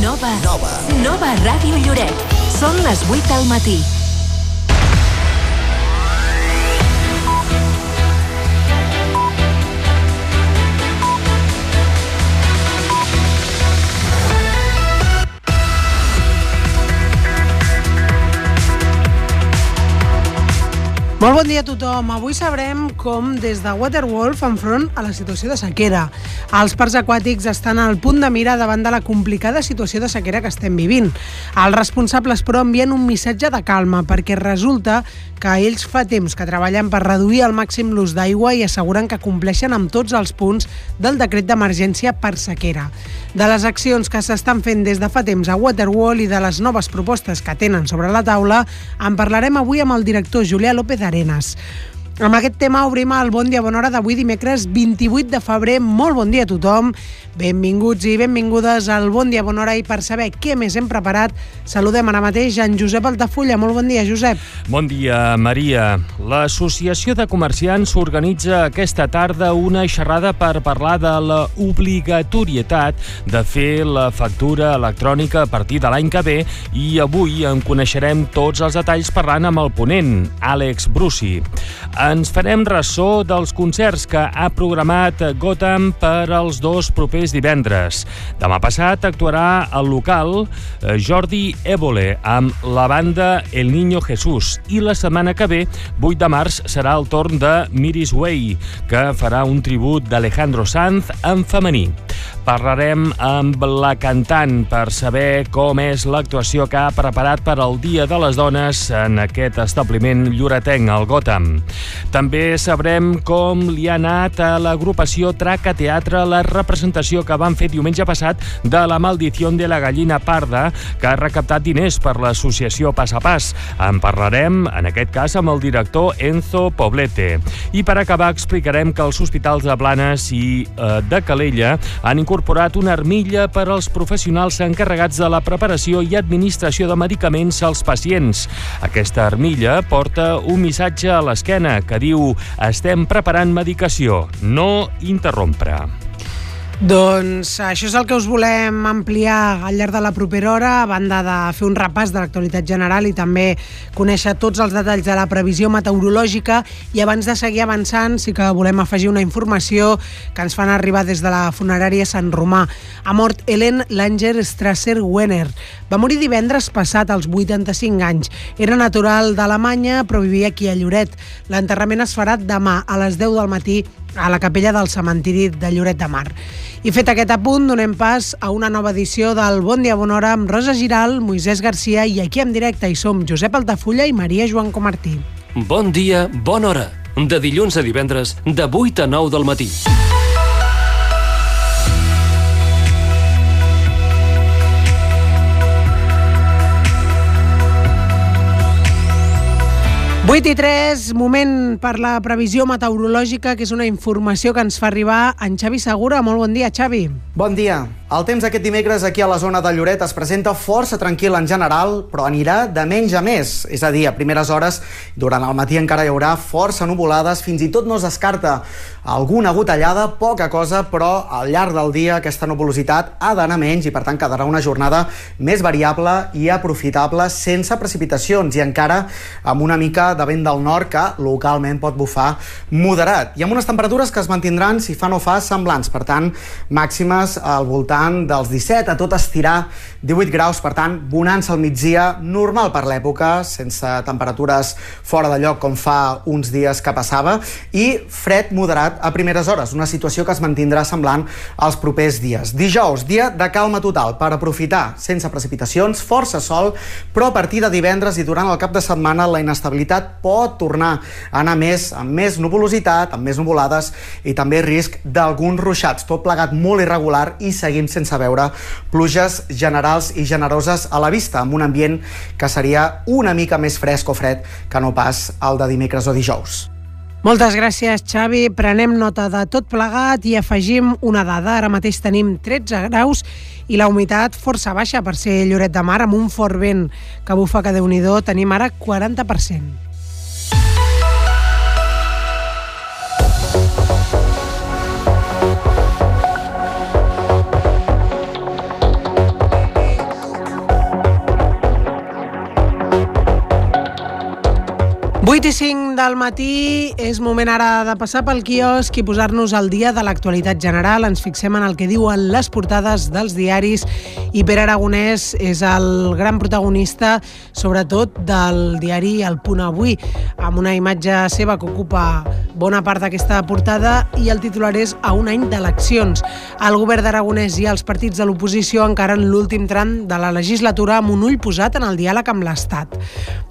Nova. Nova. Nova Ràdio Lloret. Són les 8 del matí. Molt bon dia a tothom. Avui sabrem com des de Waterwolf fan front a la situació de sequera. Els parcs aquàtics estan al punt de mira davant de la complicada situació de sequera que estem vivint. Els responsables, però, envien un missatge de calma perquè resulta que ells fa temps que treballen per reduir al màxim l'ús d'aigua i asseguren que compleixen amb tots els punts del decret d'emergència per sequera. De les accions que s'estan fent des de fa temps a Waterwall i de les noves propostes que tenen sobre la taula, en parlarem avui amb el director Julià López Arenas. Amb aquest tema obrim el Bon Dia Bona Hora d'avui dimecres 28 de febrer. Molt bon dia a tothom. Benvinguts i benvingudes al Bon Dia Bona Hora i per saber què més hem preparat saludem ara mateix en Josep Altafulla. Molt bon dia, Josep. Bon dia, Maria. L'Associació de Comerciants organitza aquesta tarda una xerrada per parlar de la obligatorietat de fer la factura electrònica a partir de l'any que ve i avui en coneixerem tots els detalls parlant amb el ponent, Àlex Brusi. Ens farem ressò dels concerts que ha programat Gotham per als dos propers divendres. Demà passat actuarà al local eh, Jordi Évole amb la banda El Niño Jesús i la setmana que ve, 8 de març, serà el torn de Miris Way, que farà un tribut d'Alejandro Sanz en femení. Parlarem amb la cantant per saber com és l'actuació que ha preparat per al Dia de les Dones en aquest establiment lloretenc, al Gotham. També sabrem com li ha anat a l'agrupació Traca Teatre la representació que van fer diumenge passat de La maldició de la gallina parda, que ha recaptat diners per l'associació Pas a Pas. En parlarem, en aquest cas, amb el director Enzo Poblete. I per acabar explicarem que els hospitals de Blanes i eh, de Calella han incorporat una armilla per als professionals encarregats de la preparació i administració de medicaments als pacients. Aquesta armilla porta un missatge a l'esquena que diu estem preparant medicació, no interrompre. Doncs això és el que us volem ampliar al llarg de la propera hora, a banda de fer un repàs de l'actualitat general i també conèixer tots els detalls de la previsió meteorològica i abans de seguir avançant sí que volem afegir una informació que ens fan arribar des de la funerària Sant Romà. Ha mort Helen Langer Strasser-Wenner. Va morir divendres passat als 85 anys. Era natural d'Alemanya però vivia aquí a Lloret. L'enterrament es farà demà a les 10 del matí a la capella del cementiri de Lloret de Mar. I fet aquest apunt, donem pas a una nova edició del Bon Dia Bona Hora amb Rosa Giral, Moisès Garcia i aquí en directe hi som Josep Altafulla i Maria Joan Comartí. Bon dia, bona hora. De dilluns a divendres, de 8 a 9 del matí. 8 i 3, moment per la previsió meteorològica, que és una informació que ens fa arribar en Xavi Segura. Molt bon dia, Xavi. Bon dia. El temps aquest dimecres aquí a la zona de Lloret es presenta força tranquil en general, però anirà de menys a més. És a dir, a primeres hores, durant el matí encara hi haurà força nuvolades, fins i tot no es descarta alguna gotellada, poca cosa, però al llarg del dia aquesta nuvolositat ha d'anar menys i per tant quedarà una jornada més variable i aprofitable sense precipitacions i encara amb una mica de vent del nord que localment pot bufar moderat. I amb unes temperatures que es mantindran si fa no fa semblants, per tant màximes al voltant dels 17 a tot estirar 18 graus, per tant, bonança al migdia, normal per l'època, sense temperatures fora de lloc com fa uns dies que passava, i fred moderat a primeres hores, una situació que es mantindrà semblant als propers dies. Dijous, dia de calma total per aprofitar, sense precipitacions, força sol, però a partir de divendres i durant el cap de setmana la inestabilitat pot tornar a anar més amb més nuvolositat, amb més nuvolades i també risc d'alguns ruixats, tot plegat molt irregular i seguim sense veure pluges generals i generoses a la vista, amb un ambient que seria una mica més fresc o fred que no pas el de dimecres o dijous. Moltes gràcies, Xavi. Prenem nota de tot plegat i afegim una dada. Ara mateix tenim 13 graus i la humitat força baixa per ser Lloret de Mar, amb un fort vent que bufa que déu nhi tenim ara 40%. 8 i 5 del matí, és moment ara de passar pel quiosc i posar-nos al dia de l'actualitat general. Ens fixem en el que diuen les portades dels diaris i Pere Aragonès és el gran protagonista, sobretot del diari El Punt Avui, amb una imatge seva que ocupa bona part d'aquesta portada i el titular és a un any d'eleccions. El govern d'Aragonès i els partits de l'oposició encara en l'últim tram de la legislatura amb un ull posat en el diàleg amb l'Estat.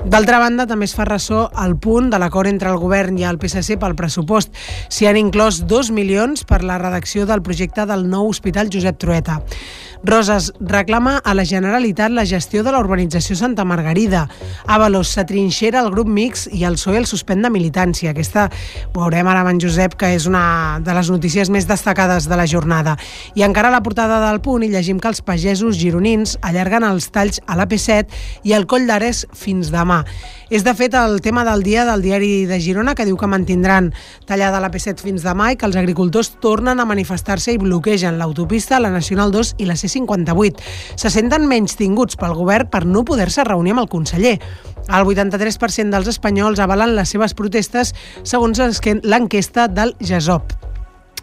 D'altra banda, també es fa ressò al punt de l'acord entre el govern i el PSC pel pressupost. S'hi han inclòs 2 milions per la redacció del projecte del nou Hospital Josep Trueta. Roses reclama a la Generalitat la gestió de la urbanització Santa Margarida. Avalos s'atrinxera el grup mix i el PSOE el suspèn de militància. Aquesta ho veurem ara amb en Josep, que és una de les notícies més destacades de la jornada. I encara a la portada del punt hi llegim que els pagesos gironins allarguen els talls a l'AP7 i el coll d'Ares fins demà. És, de fet, el tema del dia del diari de Girona, que diu que mantindran tallada la P7 fins demà i que els agricultors tornen a manifestar-se i bloquegen l'autopista, la Nacional 2 i la C58. Se senten menys tinguts pel govern per no poder-se reunir amb el conseller. El 83% dels espanyols avalen les seves protestes segons l'enquesta del GESOP.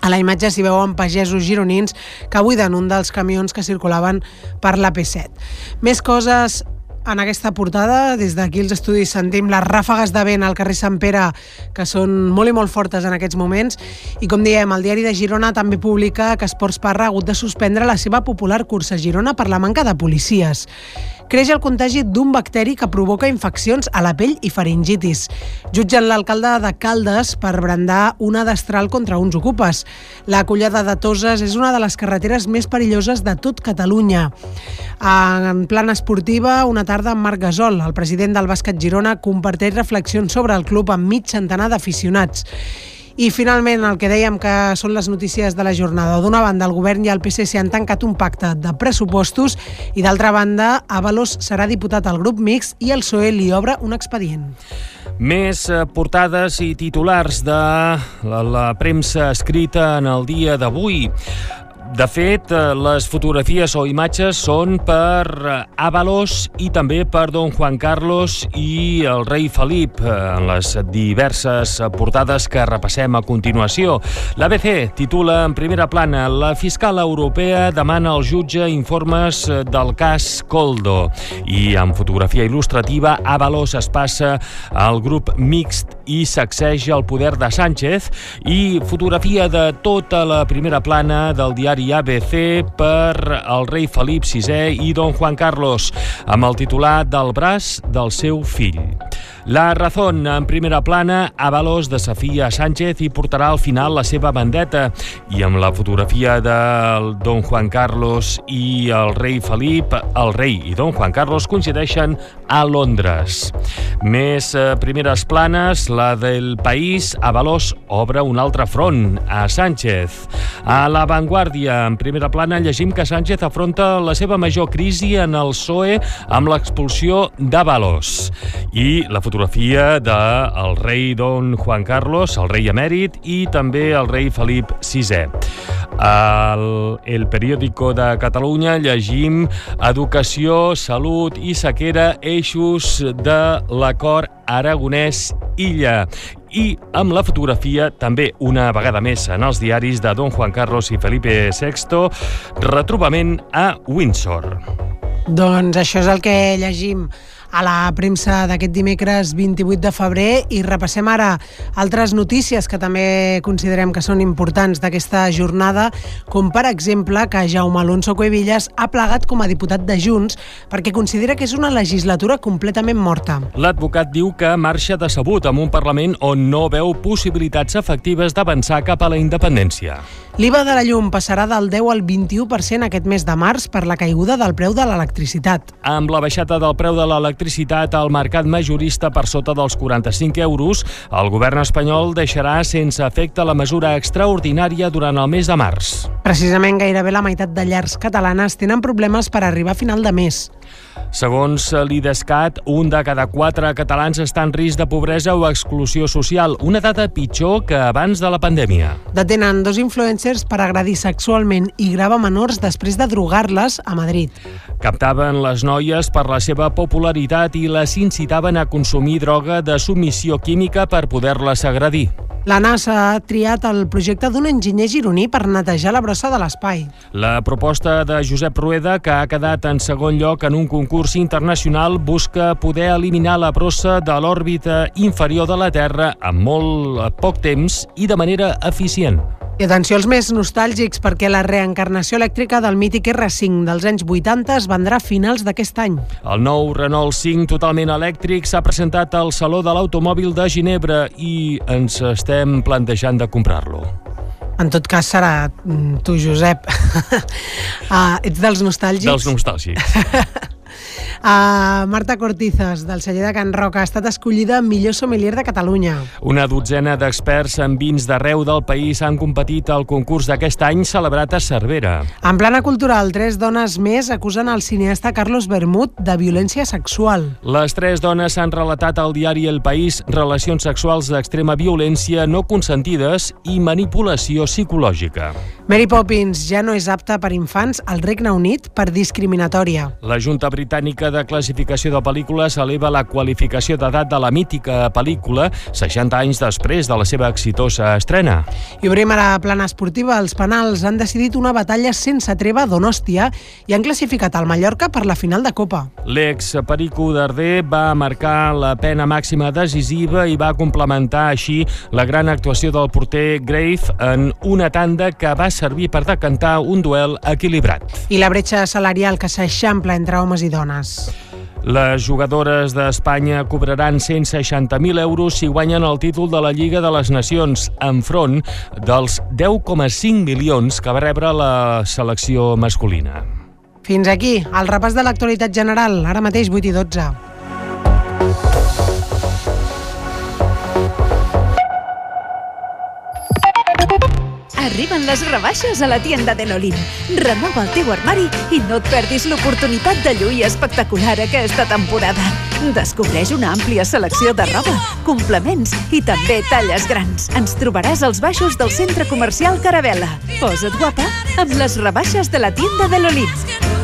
A la imatge s'hi veuen pagesos gironins que buiden un dels camions que circulaven per la P7. Més coses en aquesta portada. Des d'aquí els estudis sentim les ràfegues de vent al carrer Sant Pere, que són molt i molt fortes en aquests moments. I com diem, el diari de Girona també publica que Esports Parra ha hagut de suspendre la seva popular cursa a Girona per la manca de policies creix el contagi d'un bacteri que provoca infeccions a la pell i faringitis. Jutgen l'alcalde de Caldes per brandar una destral contra uns ocupes. La collada de Toses és una de les carreteres més perilloses de tot Catalunya. En plan esportiva, una tarda amb Marc Gasol, el president del bàsquet Girona, comparteix reflexions sobre el club amb mig centenar d'aficionats. I finalment el que dèiem que són les notícies de la jornada. D'una banda, el govern i el PSC han tancat un pacte de pressupostos i d'altra banda, Avalos serà diputat al grup mix i el PSOE li obre un expedient. Més eh, portades i titulars de la, la premsa escrita en el dia d'avui. De fet, eh, les fotografies o imatges són per Avalos i també per Don Juan Carlos i el rei Felip eh, en les diverses portades que repassem a continuació. L'ABC titula en primera plana La fiscal europea demana al jutge informes del cas Coldo i amb fotografia il·lustrativa Avalos es passa al grup mixt i sacseja el poder de Sánchez i fotografia de tota la primera plana del diari ABC per el rei Felip VI i don Juan Carlos, amb el titular del braç del seu fill. La Razón, en primera plana, Avalos desafia Sánchez i portarà al final la seva vendetta. I amb la fotografia del don Juan Carlos i el rei Felip, el rei i don Juan Carlos coincideixen a Londres. Més eh, primeres planes, la del País, Avalos obre un altre front, a Sánchez. A La Vanguardia, en primera plana, llegim que Sánchez afronta la seva major crisi en el PSOE amb l'expulsió d'Avalos. I la fotografia fotografia del rei Don Juan Carlos, el rei emèrit, i també el rei Felip VI. Al El Periódico de Catalunya llegim Educació, Salut i Sequera, eixos de l'acord Aragonès-Illa i amb la fotografia també una vegada més en els diaris de Don Juan Carlos i Felipe VI, retrobament a Windsor. Doncs això és el que llegim a la premsa d'aquest dimecres 28 de febrer i repassem ara altres notícies que també considerem que són importants d'aquesta jornada, com per exemple que Jaume Alonso Cuevillas ha plegat com a diputat de Junts perquè considera que és una legislatura completament morta. L'advocat diu que marxa decebut amb un Parlament on no veu possibilitats efectives d'avançar cap a la independència. L'IVA de la llum passarà del 10 al 21% aquest mes de març per la caiguda del preu de l'electricitat. Amb la baixada del preu de l'electricitat al mercat majorista per sota dels 45 euros, el govern espanyol deixarà sense efecte la mesura extraordinària durant el mes de març. Precisament gairebé la meitat de llars catalanes tenen problemes per arribar a final de mes. Segons l'IDESCAT, un de cada quatre catalans està en risc de pobresa o exclusió social, una data pitjor que abans de la pandèmia. Detenen dos influencers per agredir sexualment i grava menors després de drogar-les a Madrid. Captaven les noies per la seva popularitat i les incitaven a consumir droga de submissió química per poder-les agredir. La NASA ha triat el projecte d'un enginyer gironí per netejar la brossa de l'espai. La proposta de Josep Rueda, que ha quedat en segon lloc en un concurs internacional, busca poder eliminar la brossa de l'òrbita inferior de la Terra en molt poc temps i de manera eficient. I atenció als més nostàlgics perquè la reencarnació elèctrica del mític R5 dels anys 80 es vendrà a finals d'aquest any. El nou Renault 5 totalment elèctric s'ha presentat al Saló de l'Automòbil de Ginebra i ens estem plantejant de comprar-lo. En tot cas serà mm, tu, Josep. uh, ets dels nostàlgics? Dels nostàlgics. Uh, Marta Cortizas, del celler de Can Roca, ha estat escollida millor sommelier de Catalunya. Una dotzena d'experts en vins d'arreu del país han competit al concurs d'aquest any celebrat a Cervera. En plana cultural, tres dones més acusen el cineasta Carlos Bermud de violència sexual. Les tres dones han relatat al diari El País relacions sexuals d'extrema violència no consentides i manipulació psicològica. Mary Poppins ja no és apta per infants al Regne Unit per discriminatòria. La Junta Britànica de Classificació de Pel·lícules eleva la qualificació d'edat de la mítica pel·lícula 60 anys després de la seva exitosa estrena. I obrim ara plana esportiva. Els penals han decidit una batalla sense treva Donòstia i han classificat el Mallorca per la final de Copa. L'ex Perico Darder va marcar la pena màxima decisiva i va complementar així la gran actuació del porter Grave en una tanda que va servir per decantar un duel equilibrat. I la bretxa salarial que s'eixampla entre homes i dones. Les jugadores d'Espanya cobraran 160.000 euros si guanyen el títol de la Lliga de les Nacions enfront dels 10,5 milions que va rebre la selecció masculina. Fins aquí, el repàs de l'actualitat general, ara mateix 8 i 12. Arriben les rebaixes a la tienda de l'Olin. Renova el teu armari i no et perdis l'oportunitat de lluir espectacular aquesta temporada. Descobreix una àmplia selecció de roba, complements i també talles grans. Ens trobaràs als baixos del centre comercial Carabela. Posa't guapa amb les rebaixes de la tienda de l'Olin.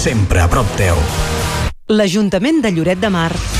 sempre a prop teu. L'Ajuntament de Lloret de Mar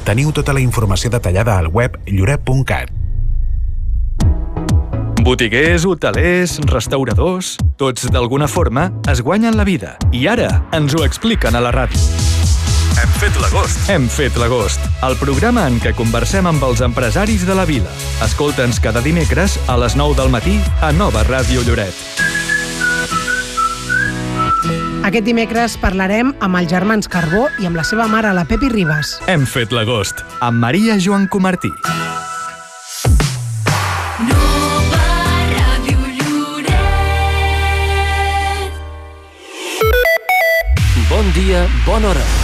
Teniu tota la informació detallada al web lloret.cat. Botiguers, hotelers, restauradors... Tots, d'alguna forma, es guanyen la vida. I ara ens ho expliquen a la ràdio. Hem fet l'agost. Hem fet l'agost, el programa en què conversem amb els empresaris de la vila. Escolta'ns cada dimecres a les 9 del matí a Nova Ràdio Lloret. Aquest dimecres parlarem amb els germans Carbó i amb la seva mare, la Pepi Ribas. Hem fet l'agost, amb Maria Joan Comartí. Bon dia, bona hora.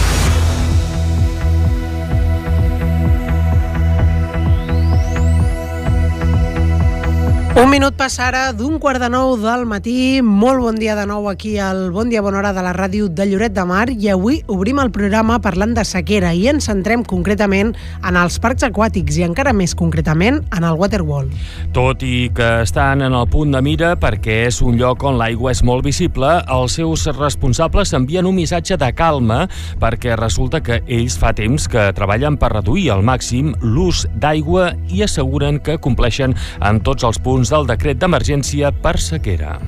Minut passa ara d'un quart de nou del matí. Molt bon dia de nou aquí al Bon Dia Bona Hora de la ràdio de Lloret de Mar i avui obrim el programa parlant de sequera i ens centrem concretament en els parcs aquàtics i encara més concretament en el Waterwall. Tot i que estan en el punt de mira perquè és un lloc on l'aigua és molt visible, els seus responsables envien un missatge de calma perquè resulta que ells fa temps que treballen per reduir al màxim l'ús d'aigua i asseguren que compleixen en tots els punts del decret d'emergència per sequera.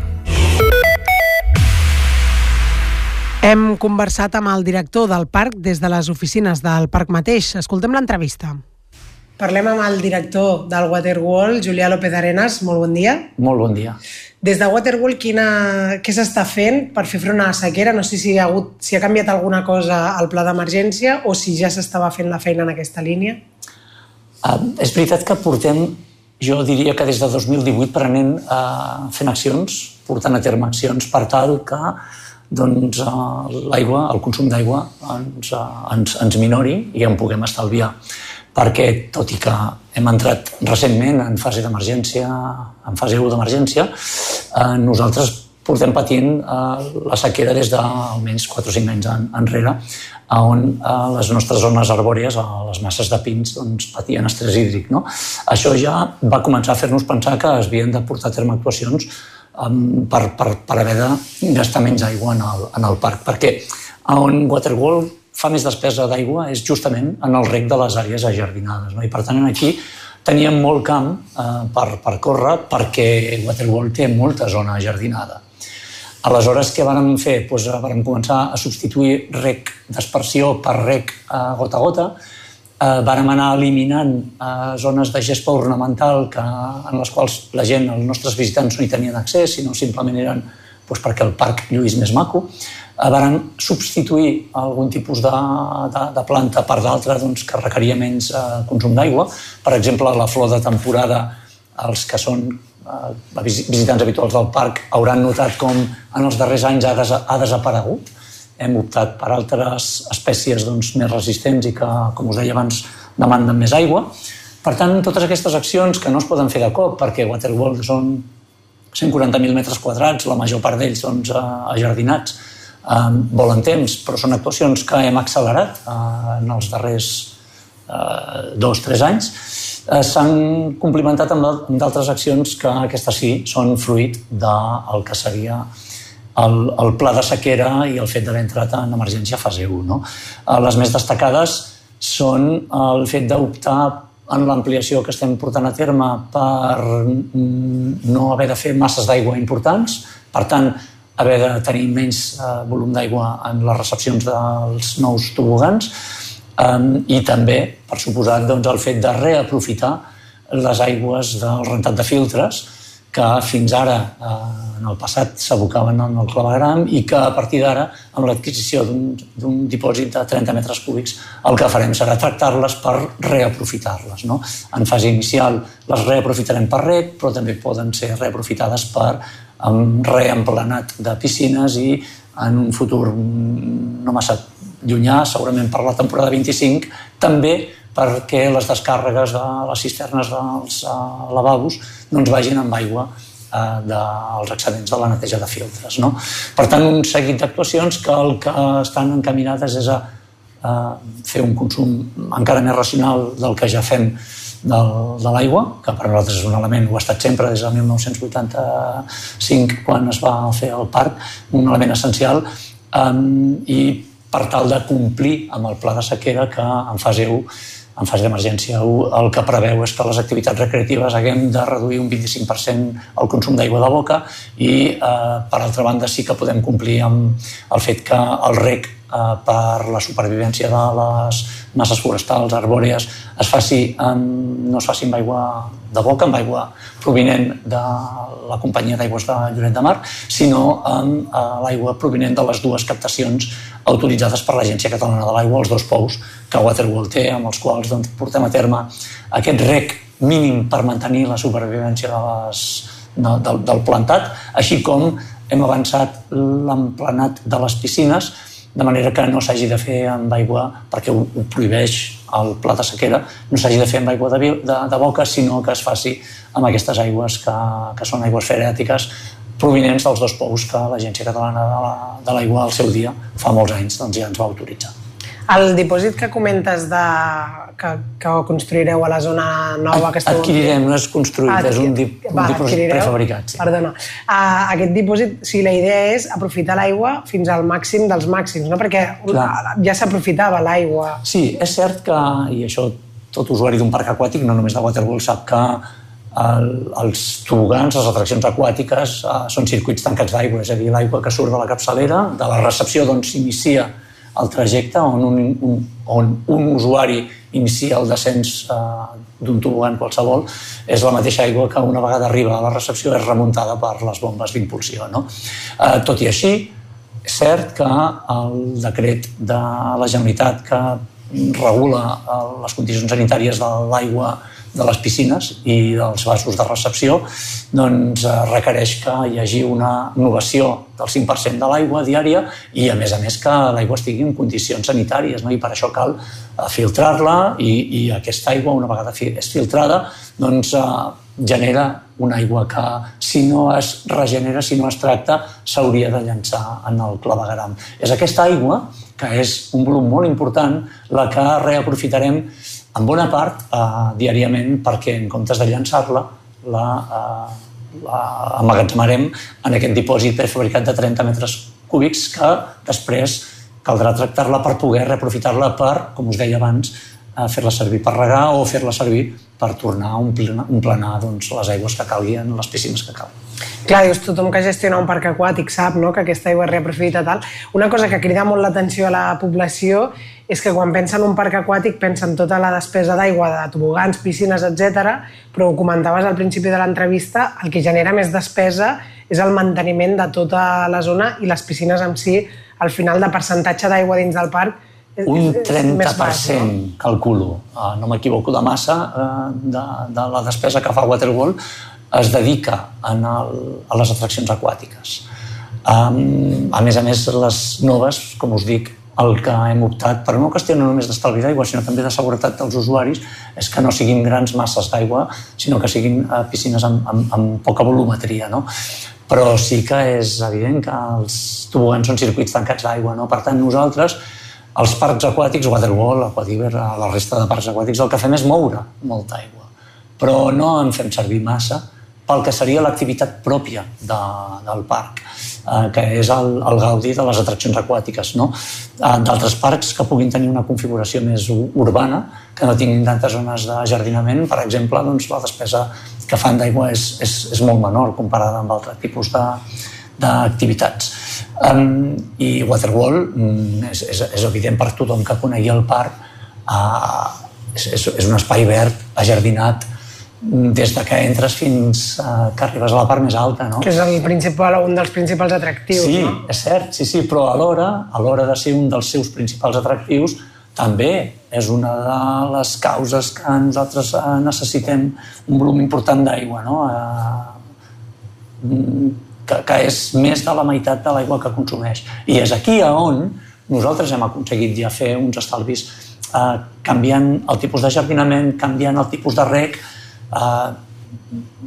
Hem conversat amb el director del parc des de les oficines del parc mateix. Escoltem l'entrevista. Parlem amb el director del Waterwall, Julià López Arenas. Molt bon dia. Molt bon dia. Des de Waterwall, quina, què s'està fent per fer front a la sequera? No sé si ha, hagut, si ha canviat alguna cosa al pla d'emergència o si ja s'estava fent la feina en aquesta línia. Uh, és veritat que portem jo diria que des de 2018 prenent, eh, fent accions, portant a terme accions per tal que doncs, eh, l'aigua, el consum d'aigua ens, eh, ens, ens minori i en puguem estalviar. Perquè, tot i que hem entrat recentment en fase d'emergència, en fase 1 d'emergència, eh, nosaltres portem patint eh, la sequera des d'almenys 4 o 5 anys en, enrere, on eh, les nostres zones arbòries, a les masses de pins, doncs, patien estrès hídric. No? Això ja va començar a fer-nos pensar que es havien de portar a terme actuacions um, per, per, per haver de gastar menys aigua en el, en el parc, perquè on Waterwall fa més despesa d'aigua és justament en el rec de les àrees ajardinades. No? I per tant, aquí teníem molt camp eh, per, per córrer perquè Waterwall té molta zona ajardinada. Aleshores, què vàrem fer? Doncs vàrem començar a substituir rec d'aspersió per rec a gota a gota, eh, vàrem anar eliminant eh, zones de gespa ornamental que, en les quals la gent, els nostres visitants, no hi tenien accés, sinó simplement eren doncs, perquè el parc lluís més maco. Eh, vàrem substituir algun tipus de, de, de planta per d'altra doncs, que requeria menys eh, consum d'aigua. Per exemple, la flor de temporada, els que són eh, visitants habituals del parc hauran notat com en els darrers anys ha, des ha desaparegut. Hem optat per altres espècies doncs, més resistents i que, com us deia abans, demanden més aigua. Per tant, totes aquestes accions que no es poden fer de cop, perquè Waterworld són 140.000 metres quadrats, la major part d'ells doncs, eh, ajardinats, eh, volen temps, però són actuacions que hem accelerat eh, en els darrers eh, dos tres anys Eh, s'han complementat amb d'altres accions que aquestes sí són fruit del que seria el, el pla de sequera i el fet d'haver entrat en emergència fase 1. No? Eh, les més destacades són el fet d'optar en l'ampliació que estem portant a terme per no haver de fer masses d'aigua importants, per tant, haver de tenir menys eh, volum d'aigua en les recepcions dels nous tobogans, Um, I també, per suposat, doncs, el fet de reaprofitar les aigües del rentat de filtres que fins ara, eh, en el passat, s'abocaven en el clavegram i que a partir d'ara, amb l'adquisició d'un dipòsit de 30 metres cúbics, el que farem serà tractar-les per reaprofitar-les. No? En fase inicial les reaprofitarem per rec, però també poden ser reaprofitades per um, reemplenat de piscines i en un futur no massa llunyà, segurament per la temporada 25, també perquè les descàrregues de les cisternes dels uh, lavabos doncs vagin amb aigua uh, dels excedents de la neteja de filtres. No? Per tant, un seguit d'actuacions que el que estan encaminades és a uh, fer un consum encara més racional del que ja fem del, de l'aigua, que per nosaltres és un element, ho ha estat sempre des del 1985, quan es va fer el parc, un element essencial, um, i per tal de complir amb el pla de sequera que en fase 1 en fase d'emergència 1 el que preveu és que les activitats recreatives haguem de reduir un 25% el consum d'aigua de boca i, eh, per altra banda, sí que podem complir amb el fet que el rec eh, per la supervivència de les masses forestals, arbòrees, es faci amb, no es faci amb aigua de boca, amb aigua provinent de la companyia d'aigües de Lloret de Mar, sinó amb eh, l'aigua provinent de les dues captacions autoritzades per l'Agència Catalana de l'Aigua, els dos pous que Waterworld té, amb els quals doncs, portem a terme aquest rec mínim per mantenir la supervivència de les, de, del, del plantat, així com hem avançat l'emplenat de les piscines, de manera que no s'hagi de fer amb aigua, perquè ho, ho prohibeix el pla de sequera, no s'hagi de fer amb aigua de, de, de boca, sinó que es faci amb aquestes aigües que, que són aigües ferètiques provinents dels dos pous que l'Agència Catalana de l'Aigua al seu dia, fa molts anys, doncs ja ens va autoritzar. El dipòsit que comentes de, que, que construireu a la zona nova que esteu... Adquirirem, no és construït, ah, és un, dip, un dipòsit prefabricat. Sí. Perdona. Uh, aquest dipòsit, o sigui, la idea és aprofitar l'aigua fins al màxim dels màxims, no? Perquè Clar. ja s'aprofitava l'aigua. Sí, és cert que, i això tot usuari d'un parc aquàtic, no només de Waterworld, sap que el, els tobogans, les atraccions aquàtiques, uh, són circuits tancats d'aigua, és a dir, l'aigua que surt de la capçalera, de la recepció d'on s'inicia el trajecte on un, un, on un usuari inicia el descens eh, d'un tobogan qualsevol, és la mateixa aigua que una vegada arriba a la recepció és remuntada per les bombes d'impulsió. No? Eh, tot i així, és cert que el decret de la Generalitat que regula eh, les condicions sanitàries de l'aigua de les piscines i dels vasos de recepció doncs, eh, requereix que hi hagi una innovació del 5% de l'aigua diària i, a més a més, que l'aigua estigui en condicions sanitàries no? i per això cal eh, filtrar-la i, i aquesta aigua, una vegada és filtrada, doncs, eh, genera una aigua que, si no es regenera, si no es tracta, s'hauria de llançar en el clavegaram. És aquesta aigua, que és un volum molt important, la que reaprofitarem en bona part eh, diàriament perquè en comptes de llançar-la la, eh, la emmagatzmarem en aquest dipòsit prefabricat de 30 metres cúbics que després caldrà tractar-la per poder reaprofitar-la per, com us deia abans, fer-la servir per regar o fer-la servir per tornar a omplir, omplenar doncs, les aigües que calgui en les piscines que cal. Clar, dius, tothom que gestiona un parc aquàtic sap no? que aquesta aigua es reaprofita tal. Una cosa que crida molt l'atenció a la població és que quan pensa en un parc aquàtic pensa en tota la despesa d'aigua, de tobogans, piscines, etc. però ho comentaves al principi de l'entrevista, el que genera més despesa és el manteniment de tota la zona i les piscines en si, al final de percentatge d'aigua dins del parc, un 30% baix, no? calculo, uh, no m'equivoco de massa, uh, de, de la despesa que fa Waterworld es dedica en el, a les atraccions aquàtiques. Um, a més a més, les noves, com us dic, el que hem optat per una qüestió no només d'estalvi d'aigua, sinó també de seguretat dels usuaris, és que no siguin grans masses d'aigua, sinó que siguin uh, piscines amb, amb, amb poca volumetria. No? Però sí que és evident que els tobogans són circuits tancats d'aigua. No? Per tant, nosaltres als parcs aquàtics, Waterworld, Aquadiver, la resta de parcs aquàtics, el que fem és moure molta aigua. Però no en fem servir massa pel que seria l'activitat pròpia de, del parc, eh, que és el, el gaudi de les atraccions aquàtiques. No? Eh, D'altres parcs que puguin tenir una configuració més urbana, que no tinguin tantes zones de jardinament, per exemple, doncs la despesa que fan d'aigua és, és, és molt menor comparada amb altres tipus d'activitats. Um, I Waterwall um, és, és, és evident per tothom que conegui el parc, uh, és, és, és un espai verd, ajardinat, mm, des de que entres fins uh, que arribes a la part més alta, no? Que és el principal, un dels principals atractius, sí, no? És cert, sí, sí, però alhora, a l'hora de ser un dels seus principals atractius, també és una de les causes que nosaltres uh, necessitem un volum important d'aigua, no? Uh, que, que és més de la meitat de l'aigua que consumeix. I és aquí on nosaltres hem aconseguit ja fer uns estalvis eh, canviant el tipus de jardinament, canviant el tipus de rec, eh,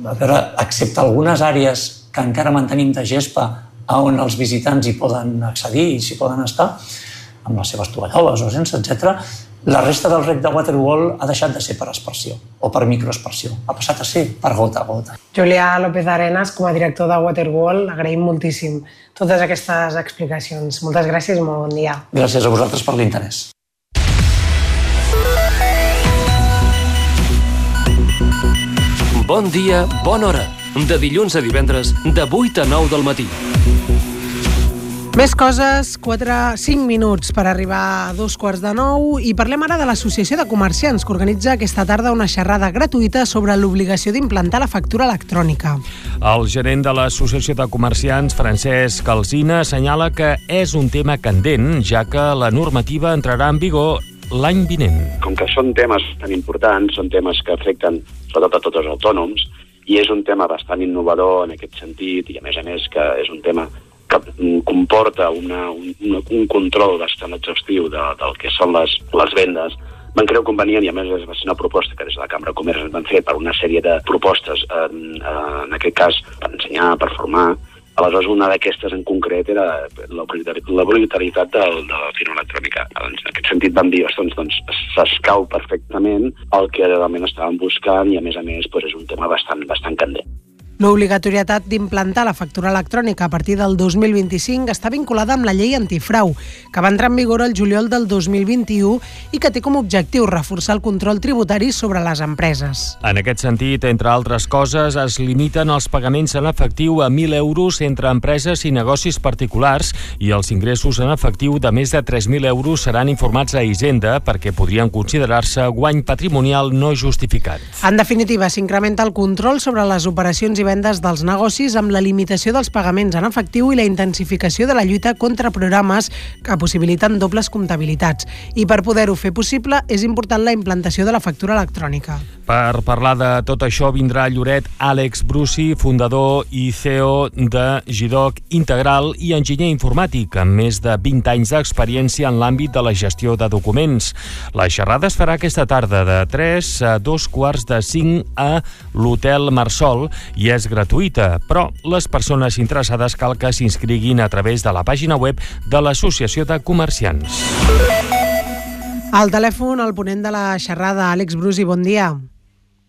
a veure, excepte algunes àrees que encara mantenim de gespa on els visitants hi poden accedir i s'hi poden estar, amb les seves tovalloles o sense, etc. La resta del rec de Waterwall ha deixat de ser per aspersió o per microaspersió. Ha passat a ser per gota a gota. Julià López Arenas, com a director de Waterwall, agraïm moltíssim totes aquestes explicacions. Moltes gràcies i molt bon dia. Gràcies a vosaltres per l'interès. Bon dia, bona hora. De dilluns a divendres, de 8 a 9 del matí. Més coses, 4, 5 minuts per arribar a dos quarts de nou i parlem ara de l'Associació de Comerciants que organitza aquesta tarda una xerrada gratuïta sobre l'obligació d'implantar la factura electrònica. El gerent de l'Associació de Comerciants, Francesc Calzina, assenyala que és un tema candent, ja que la normativa entrarà en vigor l'any vinent. Com que són temes tan importants, són temes que afecten sobretot a tots els autònoms, i és un tema bastant innovador en aquest sentit, i a més a més que és un tema que comporta una, un, un control bastant exhaustiu de, del que són les, les vendes, van creu convenient, i a més va ser una proposta que des de la Cambra de Comerç van fer per una sèrie de propostes, en, en aquest cas per ensenyar, per formar, Aleshores, una d'aquestes en concret era l'obligatorietat de, de la firma electrònica. En aquest sentit vam dir, doncs, doncs s'escau perfectament el que realment estàvem buscant i, a més a més, doncs, és un tema bastant, bastant candent. L'obligatorietat d'implantar la factura electrònica a partir del 2025 està vinculada amb la llei antifrau, que va entrar en vigor el juliol del 2021 i que té com a objectiu reforçar el control tributari sobre les empreses. En aquest sentit, entre altres coses, es limiten els pagaments en efectiu a 1.000 euros entre empreses i negocis particulars i els ingressos en efectiu de més de 3.000 euros seran informats a Hisenda perquè podrien considerar-se guany patrimonial no justificat. En definitiva, s'incrementa el control sobre les operacions i vendes dels negocis amb la limitació dels pagaments en efectiu i la intensificació de la lluita contra programes que possibiliten dobles comptabilitats. I per poder-ho fer possible és important la implantació de la factura electrònica. Per parlar de tot això vindrà a Lloret Àlex Brusi, fundador i CEO de Gidoc Integral i enginyer informàtic, amb més de 20 anys d'experiència en l'àmbit de la gestió de documents. La xerrada es farà aquesta tarda de 3 a 2 quarts de 5 a l'Hotel Marsol i és gratuïta, però les persones interessades cal que s'inscriguin a través de la pàgina web de l'Associació de Comerciants. Al telèfon, el ponent de la xerrada, Àlex Brusi, bon dia.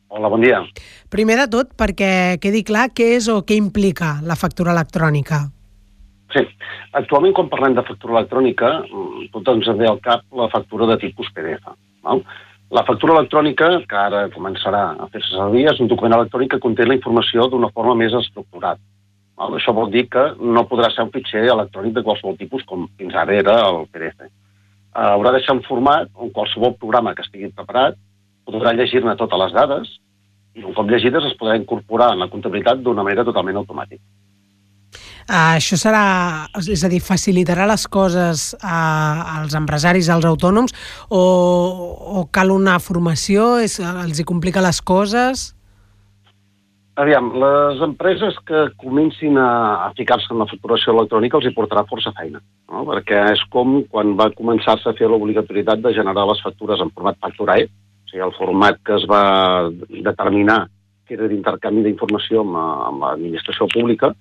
Hola, bon dia. Primer de tot, perquè quedi clar què és o què implica la factura electrònica. Sí, actualment quan parlem de factura electrònica, tot ens ve al cap la factura de tipus PDF. Val? La factura electrònica, que ara començarà a fer-se servir, és un document electrònic que conté la informació d'una forma més estructurada. Això vol dir que no podrà ser un fitxer electrònic de qualsevol tipus, com fins ara era el PDF. Haurà de ser un format on qualsevol programa que estigui preparat podrà llegir-ne totes les dades i un cop llegides es podrà incorporar en la comptabilitat d'una manera totalment automàtica. Uh, això serà, és a dir, facilitarà les coses uh, als empresaris, als autònoms, o, o cal una formació, és, els hi complica les coses? Aviam, les empreses que comencin a, a ficar-se en la facturació electrònica els hi portarà força feina, no? perquè és com quan va començar-se a fer l'obligatorietat de generar les factures en format facturae, o sigui, el format que es va determinar que era d'intercanvi d'informació amb, amb l'administració pública,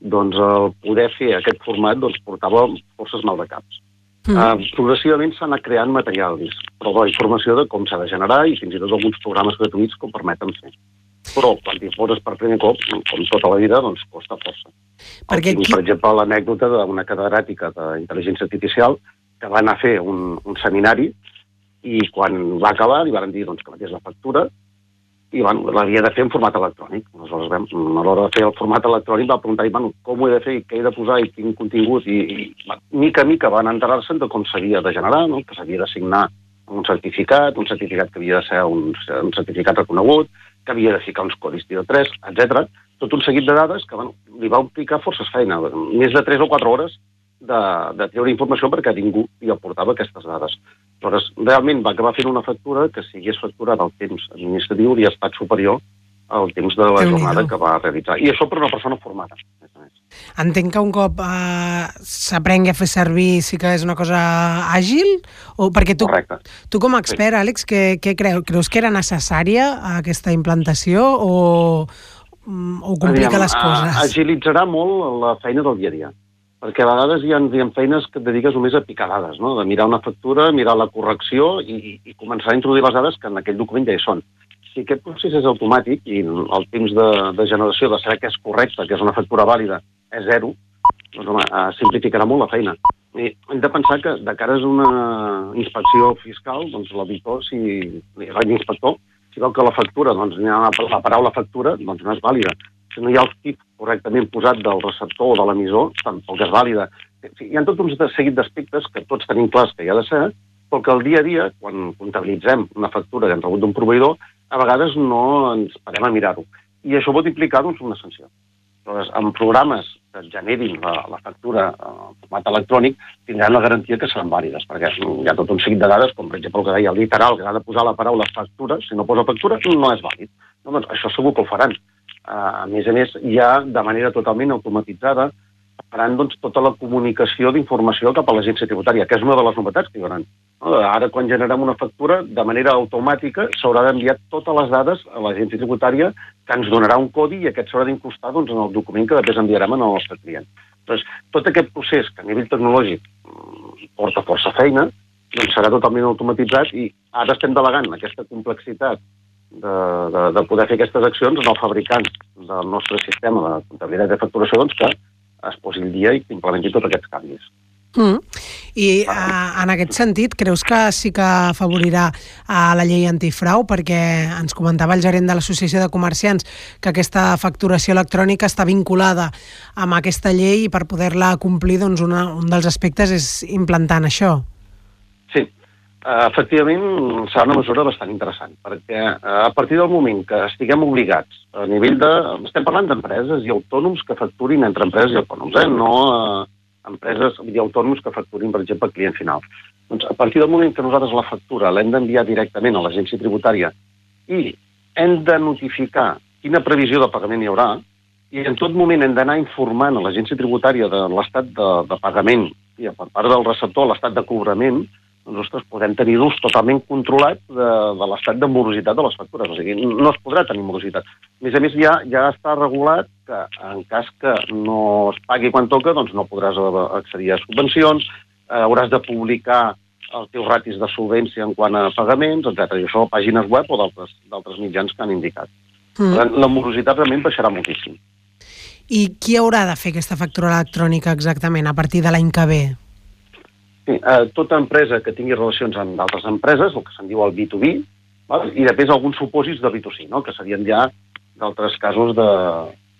doncs el poder fer aquest format doncs, portava forces mal de caps. Mm. Uh, progressivament s'ha anat creant materials, però la informació de com s'ha de generar i fins i tot alguns programes gratuïts que ho permeten fer. Però quan t'hi poses per primer cop, com tota la vida, doncs costa força. Perquè aquí... Per exemple, l'anècdota d'una catedràtica d'intel·ligència artificial que va anar a fer un, un seminari i quan va acabar li van dir doncs, que metés la factura i bueno, l'havia de fer en format electrònic. Aleshores, vam, a l'hora de fer el format electrònic va preguntar bueno, com ho he de fer què he de posar i quin contingut i, i mica a mica van enterar-se de com s'havia de generar, no? que s'havia de signar un certificat, un certificat que havia de ser un, un certificat reconegut, que havia de ficar uns codis de 3, etc. Tot un seguit de dades que bueno, li va implicar forces feina, més de 3 o 4 hores de, de treure informació perquè ningú li aportava aquestes dades. Aleshores, realment va acabar fent una factura que si hagués facturat el temps administratiu hauria estat superior al temps de la jornada que va realitzar. I això per una persona formada. Entenc que un cop uh, s'aprengui a fer servir sí que és una cosa àgil? O perquè tu, Correcte. tu com a expert, sí. Àlex, què, què creus? Creus que era necessària aquesta implantació o, mm, o complica Aviam, les coses? Agilitzarà molt la feina del dia a dia perquè a vegades hi ha, hi ha feines que et dediques només a picar dades, no? de mirar una factura, mirar la correcció i, i començar a introduir les dades que en aquell document ja hi són. Si aquest procés és automàtic i el temps de, de generació de saber que és correcte, que és una factura vàlida, és zero, doncs home, eh, simplificarà molt la feina. I hem de pensar que de cara a una inspecció fiscal, doncs l'auditor, si l'inspector, si veu que la factura, doncs la paraula factura, doncs no és vàlida. Si no hi ha el tip correctament posat del receptor o de l'emissor, tampoc és vàlida. Hi ha tot un seguit d'aspectes que tots tenim clars que hi ha de ser, però que el dia a dia, quan comptabilitzem una factura que hem rebut d'un proveïdor, a vegades no ens parem a mirar-ho. I això pot implicar doncs, una sanció. Aleshores, en programes que generin la, la factura en format electrònic tindran la garantia que seran vàlides, perquè hi ha tot un seguit de dades, com per exemple el que deia el literal, que ha de posar la paraula factura, si no posa factura no és vàlid. No, doncs això segur que ho faran. A més a més, ja de manera totalment automatitzada faran doncs, tota la comunicació d'informació cap a l'agència tributària, que és una de les novetats que hi haurà. Ara, quan generem una factura, de manera automàtica s'haurà d'enviar totes les dades a l'agència tributària que ens donarà un codi i aquest s'haurà d'incrustar doncs, en el document que després enviarem al nostre client. Doncs, tot aquest procés que a nivell tecnològic mm, porta força feina, doncs serà totalment automatitzat i ara estem delegant aquesta complexitat de, de, de poder fer aquestes accions en el fabricant del nostre sistema de comptabilitat de facturació doncs, que es posi el dia i que implementi tots aquests canvis. Mm. I uh, en aquest sentit, creus que sí que afavorirà a la llei antifrau? Perquè ens comentava el gerent de l'Associació de Comerciants que aquesta facturació electrònica està vinculada amb aquesta llei i per poder-la complir doncs, una, un dels aspectes és implantant això. Uh, efectivament serà una mesura bastant interessant, perquè uh, a partir del moment que estiguem obligats a nivell de... Estem parlant d'empreses i autònoms que facturin entre empreses i autònoms, eh? no... Uh, empreses i autònoms que facturin, per exemple, client final. Doncs a partir del moment que nosaltres la factura l'hem d'enviar directament a l'agència tributària i hem de notificar quina previsió de pagament hi haurà, i en tot moment hem d'anar informant a l'agència tributària de l'estat de, de pagament i per part del receptor l'estat de cobrament, doncs, ostres, podem tenir l'ús totalment controlat de, de l'estat de morositat de les factures. O sigui, no es podrà tenir morositat. A més a més, ja, ja està regulat que en cas que no es pagui quan toca, doncs no podràs accedir a subvencions, eh, hauràs de publicar els teus ratis de solvència en quant a pagaments, etc. I això a pàgines web o d'altres mitjans que han indicat. Mm. La, la morositat realment baixarà moltíssim. I qui haurà de fer aquesta factura electrònica exactament a partir de l'any que ve? Sí, eh, tota empresa que tingui relacions amb d'altres empreses, el que se'n diu el B2B, val? i després alguns supòsits de B2C, no? que serien ja d'altres casos de,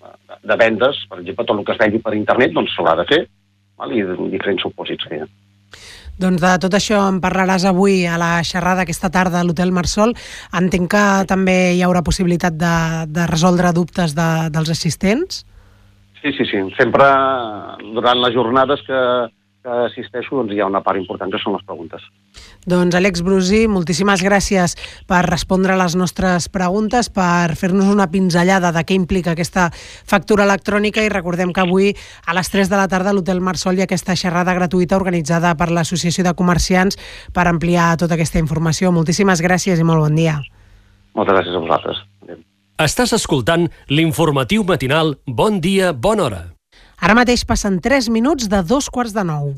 de, de vendes, per exemple, tot el que es vengui per internet doncs s'haurà de fer, val? i diferents supòsits que hi ha. Doncs de tot això en parlaràs avui a la xerrada aquesta tarda a l'Hotel Marsol. Entenc que també hi haurà possibilitat de, de resoldre dubtes de, dels assistents? Sí, sí, sí. Sempre durant les jornades que, que assisteixo doncs hi ha una part important que són les preguntes. Doncs Àlex Brusi, moltíssimes gràcies per respondre a les nostres preguntes, per fer-nos una pinzellada de què implica aquesta factura electrònica i recordem que avui a les 3 de la tarda a l'Hotel Marsol hi ha aquesta xerrada gratuïta organitzada per l'Associació de Comerciants per ampliar tota aquesta informació. Moltíssimes gràcies i molt bon dia. Moltes gràcies a vosaltres. Estàs escoltant l'informatiu matinal Bon dia, bona hora. Ara mateix passen 3 minuts de dos quarts de nou.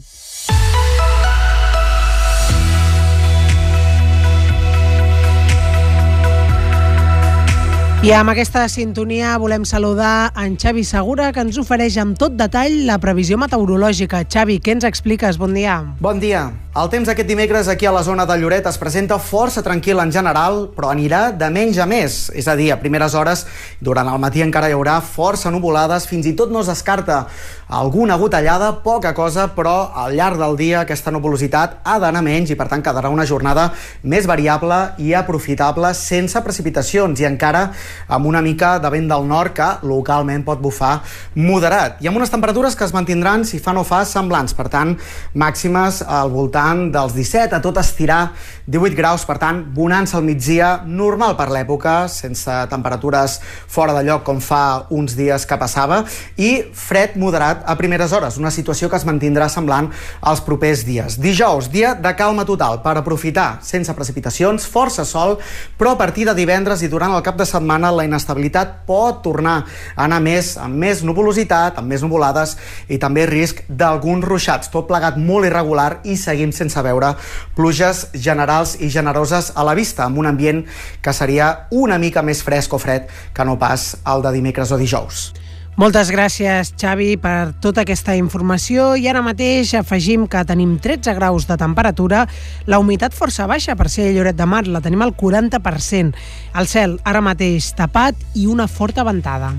I amb aquesta sintonia volem saludar en Xavi Segura, que ens ofereix amb tot detall la previsió meteorològica. Xavi, què ens expliques? Bon dia. Bon dia. El temps aquest dimecres aquí a la zona de Lloret es presenta força tranquil en general, però anirà de menys a més. És a dir, a primeres hores, durant el matí encara hi haurà força nuvolades, fins i tot no es descarta alguna gotellada, poca cosa, però al llarg del dia aquesta nuvolositat ha d'anar menys i per tant quedarà una jornada més variable i aprofitable sense precipitacions i encara amb una mica de vent del nord que localment pot bufar moderat. I amb unes temperatures que es mantindran si fa no fa semblants, per tant màximes al voltant dels 17, a tot estirar 18 graus, per tant, bonança al migdia, normal per l'època, sense temperatures fora de lloc com fa uns dies que passava, i fred moderat a primeres hores, una situació que es mantindrà semblant als propers dies. Dijous, dia de calma total per aprofitar, sense precipitacions, força sol, però a partir de divendres i durant el cap de setmana la inestabilitat pot tornar a anar més amb més nuvolositat, amb més nuvolades i també risc d'alguns ruixats, tot plegat molt irregular i seguim sense veure pluges generals i generoses a la vista, amb un ambient que seria una mica més fresc o fred que no pas el de dimecres o dijous. Moltes gràcies, Xavi, per tota aquesta informació i ara mateix afegim que tenim 13 graus de temperatura, la humitat força baixa per ser Lloret de Mar, la tenim al 40%, el cel ara mateix tapat i una forta ventada.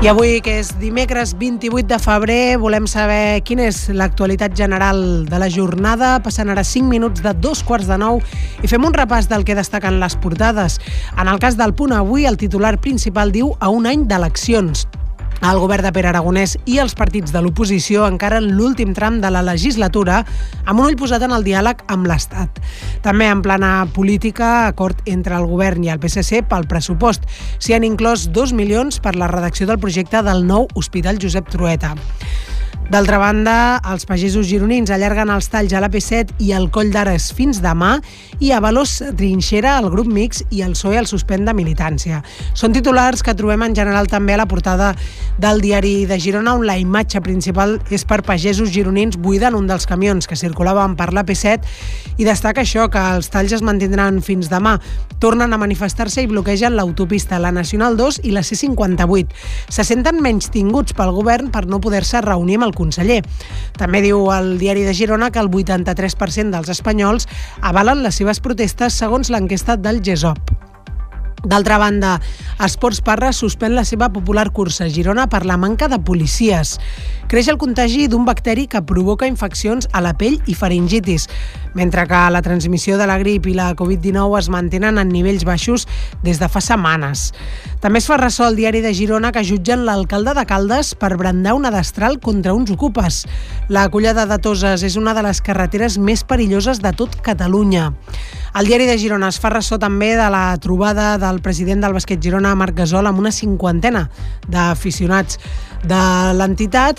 I avui, que és dimecres 28 de febrer, volem saber quina és l'actualitat general de la jornada. Passant ara 5 minuts de dos quarts de nou i fem un repàs del que destaquen les portades. En el cas del punt avui, el titular principal diu a un any d'eleccions. El govern de Pere Aragonès i els partits de l'oposició encara en l'últim tram de la legislatura amb un ull posat en el diàleg amb l'Estat. També en plana política, acord entre el govern i el PSC pel pressupost. S'hi han inclòs 2 milions per la redacció del projecte del nou Hospital Josep Trueta. D'altra banda, els pagesos gironins allarguen els talls a l'AP7 i el Coll d'Ares fins demà i a Valós trinxera el grup mix i el PSOE el suspèn de militància. Són titulars que trobem en general també a la portada del diari de Girona on la imatge principal és per pagesos gironins buiden un dels camions que circulaven per l'AP7 i destaca això, que els talls es mantindran fins demà. Tornen a manifestar-se i bloquegen l'autopista, la Nacional 2 i la C58. Se senten menys tinguts pel govern per no poder-se reunir amb el conseller. També diu el diari de Girona que el 83% dels espanyols avalen les seves protestes segons l'enquesta del GESOP. D'altra banda, Esports Parra suspèn la seva popular cursa a Girona per la manca de policies. Creix el contagi d'un bacteri que provoca infeccions a la pell i faringitis, mentre que la transmissió de la grip i la Covid-19 es mantenen en nivells baixos des de fa setmanes. També es fa ressò el diari de Girona que jutgen l'alcalde de Caldes per brandar una destral contra uns ocupes. La collada de Toses és una de les carreteres més perilloses de tot Catalunya. El diari de Girona es fa ressò també de la trobada del president del bàsquet Girona, Marc Gasol, amb una cinquantena d'aficionats de l'entitat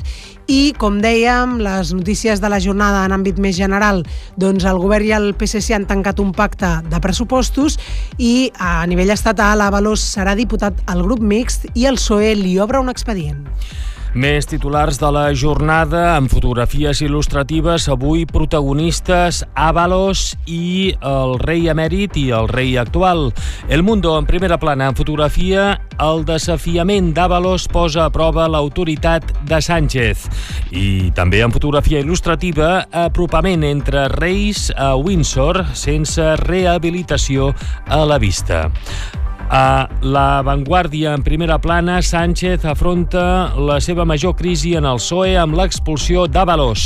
i, com dèiem, les notícies de la jornada en àmbit més general, doncs el govern i el PSC han tancat un pacte de pressupostos i a nivell estatal Avalos serà diputat al grup mixt i el PSOE li obre un expedient. Més titulars de la jornada amb fotografies il·lustratives, avui protagonistes Avalos i el rei emèrit i el rei actual. El Mundo en primera plana en fotografia, el desafiament d'Avalos posa a prova l'autoritat de Sánchez. I també en fotografia il·lustrativa, apropament entre reis a Windsor sense rehabilitació a la vista. A La Vanguardia, en primera plana, Sánchez afronta la seva major crisi en el PSOE amb l'expulsió d'Avalos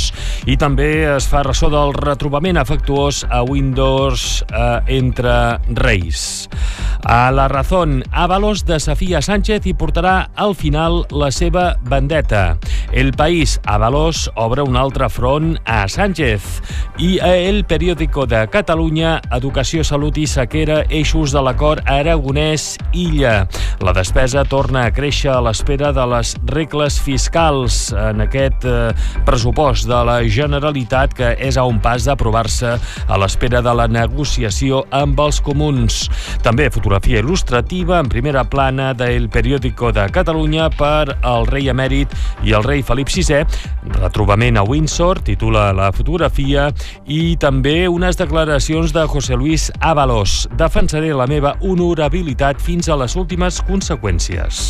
i també es fa ressò del retrobament afectuós a Windows eh, entre Reis. A La Razón, Avalos desafia Sánchez i portarà al final la seva vendetta. El País, Avalos obre un altre front a Sánchez. I a El Periódico de Catalunya, Educació, Salut i Sequera, eixos de l'acord Aragonès-Illa. La despesa torna a créixer a l'espera de les regles fiscals en aquest eh, pressupost de la Generalitat que és a un pas d'aprovar-se a l'espera de la negociació amb els comuns. També fotografia il·lustrativa en primera plana del Periódico de Catalunya per el rei emèrit i el rei Felip VI. Retrobament a Windsor, titula la fotografia, i també unes declaracions de José Luis Ábalos. Defensaré la meva honorabilitat fins a les últimes conseqüències.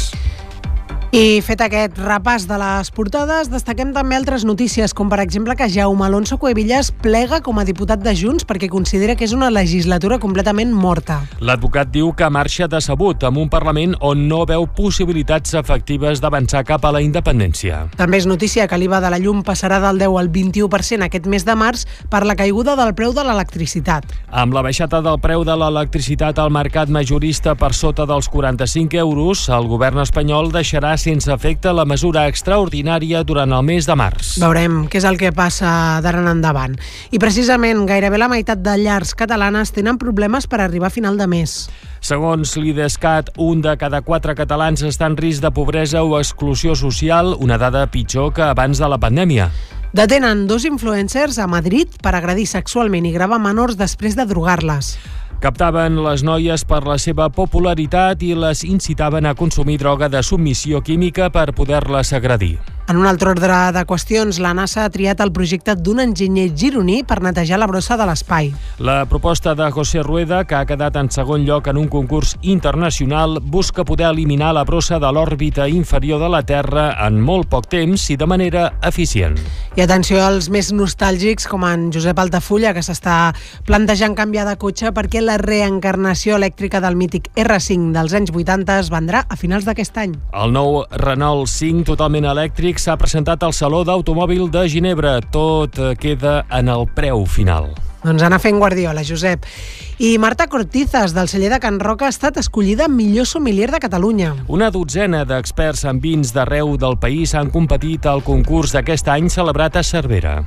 I fet aquest repàs de les portades, destaquem també altres notícies, com per exemple que Jaume Alonso Cuevillas plega com a diputat de Junts perquè considera que és una legislatura completament morta. L'advocat diu que marxa decebut amb un Parlament on no veu possibilitats efectives d'avançar cap a la independència. També és notícia que l'IVA de la llum passarà del 10 al 21% aquest mes de març per la caiguda del preu de l'electricitat. Amb la baixada del preu de l'electricitat al mercat majorista per sota dels 45 euros, el govern espanyol deixarà sense efecte la mesura extraordinària durant el mes de març. Veurem què és el que passa d'ara en endavant. I precisament gairebé la meitat de llars catalanes tenen problemes per arribar a final de mes. Segons l'IDESCAT, un de cada quatre catalans està en risc de pobresa o exclusió social, una dada pitjor que abans de la pandèmia. Detenen dos influencers a Madrid per agredir sexualment i gravar menors després de drogar-les. Captaven les noies per la seva popularitat i les incitaven a consumir droga de submissió química per poder-les agredir. En un altre ordre de qüestions, la NASA ha triat el projecte d'un enginyer gironí per netejar la brossa de l'espai. La proposta de José Rueda, que ha quedat en segon lloc en un concurs internacional, busca poder eliminar la brossa de l'òrbita inferior de la Terra en molt poc temps i de manera eficient. I atenció als més nostàlgics, com en Josep Altafulla, que s'està plantejant canviar de cotxe perquè la reencarnació elèctrica del mític R5 dels anys 80 es vendrà a finals d'aquest any. El nou Renault 5 totalment elèctric s'ha presentat al Saló d'Automòbil de Ginebra. Tot queda en el preu final. Doncs anar fent Guardiola, Josep. I Marta Cortizas, del celler de Can Roca, ha estat escollida millor sommelier de Catalunya. Una dotzena d'experts en vins d'arreu del país han competit al concurs d'aquest any celebrat a Cervera.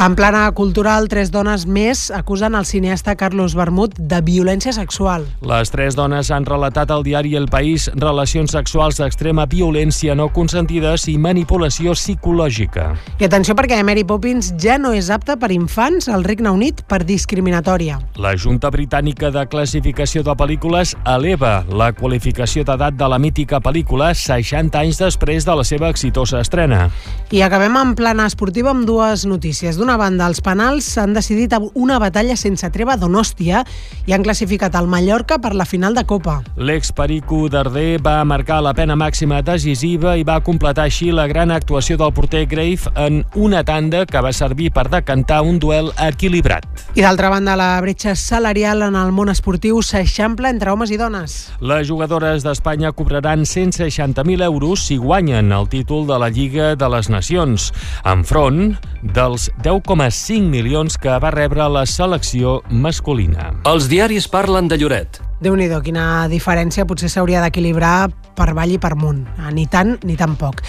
En plana cultural, tres dones més acusen el cineasta Carlos Bermud de violència sexual. Les tres dones han relatat al diari El País relacions sexuals d'extrema violència no consentides i manipulació psicològica. I atenció perquè Mary Poppins ja no és apta per infants al Regne Unit per discriminatòria. La Junta Britànica de Classificació de Pel·lícules eleva la qualificació d'edat de la mítica pel·lícula 60 anys després de la seva exitosa estrena. I acabem en plana esportiva amb dues notícies. D'una banda, els penals han decidit una batalla sense treva d'Onòstia i han classificat el Mallorca per la final de Copa. L'ex-Perico Darder va marcar la pena màxima decisiva i va completar així la gran actuació del porter Grave en una tanda que va servir per decantar un duel equilibrat. I d'altra banda, la bretxa salarial en el món esportiu s'eixampla entre homes i dones. Les jugadores d'Espanya cobraran 160.000 euros si guanyen el títol de la Lliga de les Nacions, enfront dels 10,5 milions que va rebre la selecció masculina. Els diaris parlen de Lloret. Déu nhi quina diferència, potser s'hauria d'equilibrar per vall i per munt, ah, ni tant ni tan poc.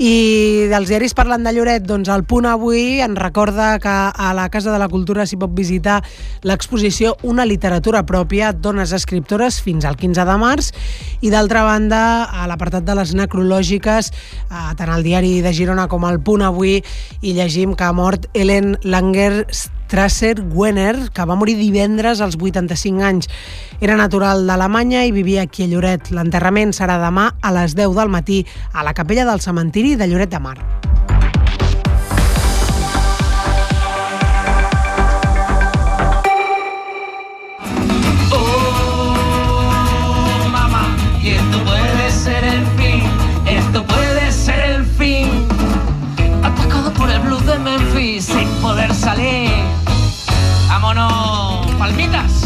I dels diaris parlant de Lloret, doncs el punt avui en recorda que a la Casa de la Cultura s'hi pot visitar l'exposició Una literatura pròpia, dones escriptores, fins al 15 de març, i d'altra banda, a l'apartat de les necrològiques, eh, tant el diari de Girona com el punt avui, hi llegim que ha mort Ellen Langer Strasser Wenner, que va morir divendres als 85 anys. Era natural d'Alemanya i vivia aquí a Lloret. L'enterrament serà demà a les 10 del matí a la capella del cementiri de Lloret de Mar. Oh, salir. Vámonos, palmitas.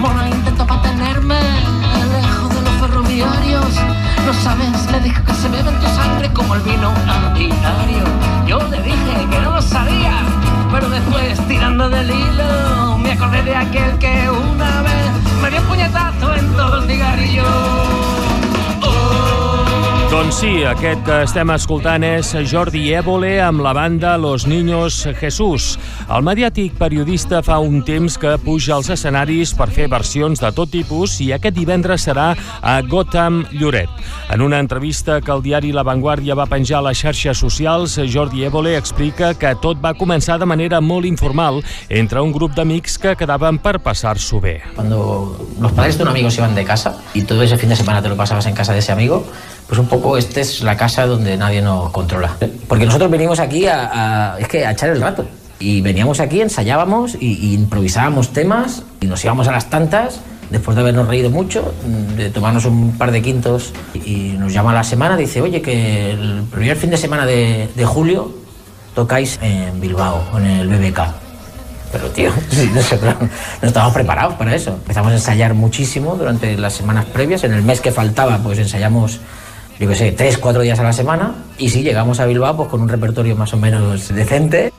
Mona intentó mantenerme lejos de los ferroviarios. No sabes, le dije que se bebe en tu sangre como el vino ordinario. Yo le dije que no lo sabía, pero después tirando del hilo me acordé de aquel que una vez me dio un puñetazo en todo el cigarrillo. Doncs sí, aquest que estem escoltant és Jordi Évole amb la banda Los Niños Jesús. El mediàtic periodista fa un temps que puja als escenaris per fer versions de tot tipus i aquest divendres serà a Gotham Lloret. En una entrevista que el diari La Vanguardia va penjar a les xarxes socials, Jordi Évole explica que tot va començar de manera molt informal entre un grup d'amics que quedaven per passar-s'ho bé. Cuando los padres de un amigo se iban de casa y todo ese fin de semana te lo pasabas en casa de ese amigo, pues un poco esta es la casa donde nadie nos controla. Porque nosotros venimos aquí a, a- es que a echar el rato. Y veníamos aquí, ensayábamos y, y improvisábamos temas y nos íbamos a las tantas después de habernos reído mucho, de tomarnos un par de quintos y nos llama a la semana, dice, oye, que el primer fin de semana de, de julio tocáis en Bilbao, en el BBK. Pero tío, sí, nosotros no estábamos preparados para eso. Empezamos a ensayar muchísimo durante las semanas previas. En el mes que faltaba, pues ensayamos, yo qué sé, tres, cuatro días a la semana. Y sí, llegamos a Bilbao pues, con un repertorio más o menos decente.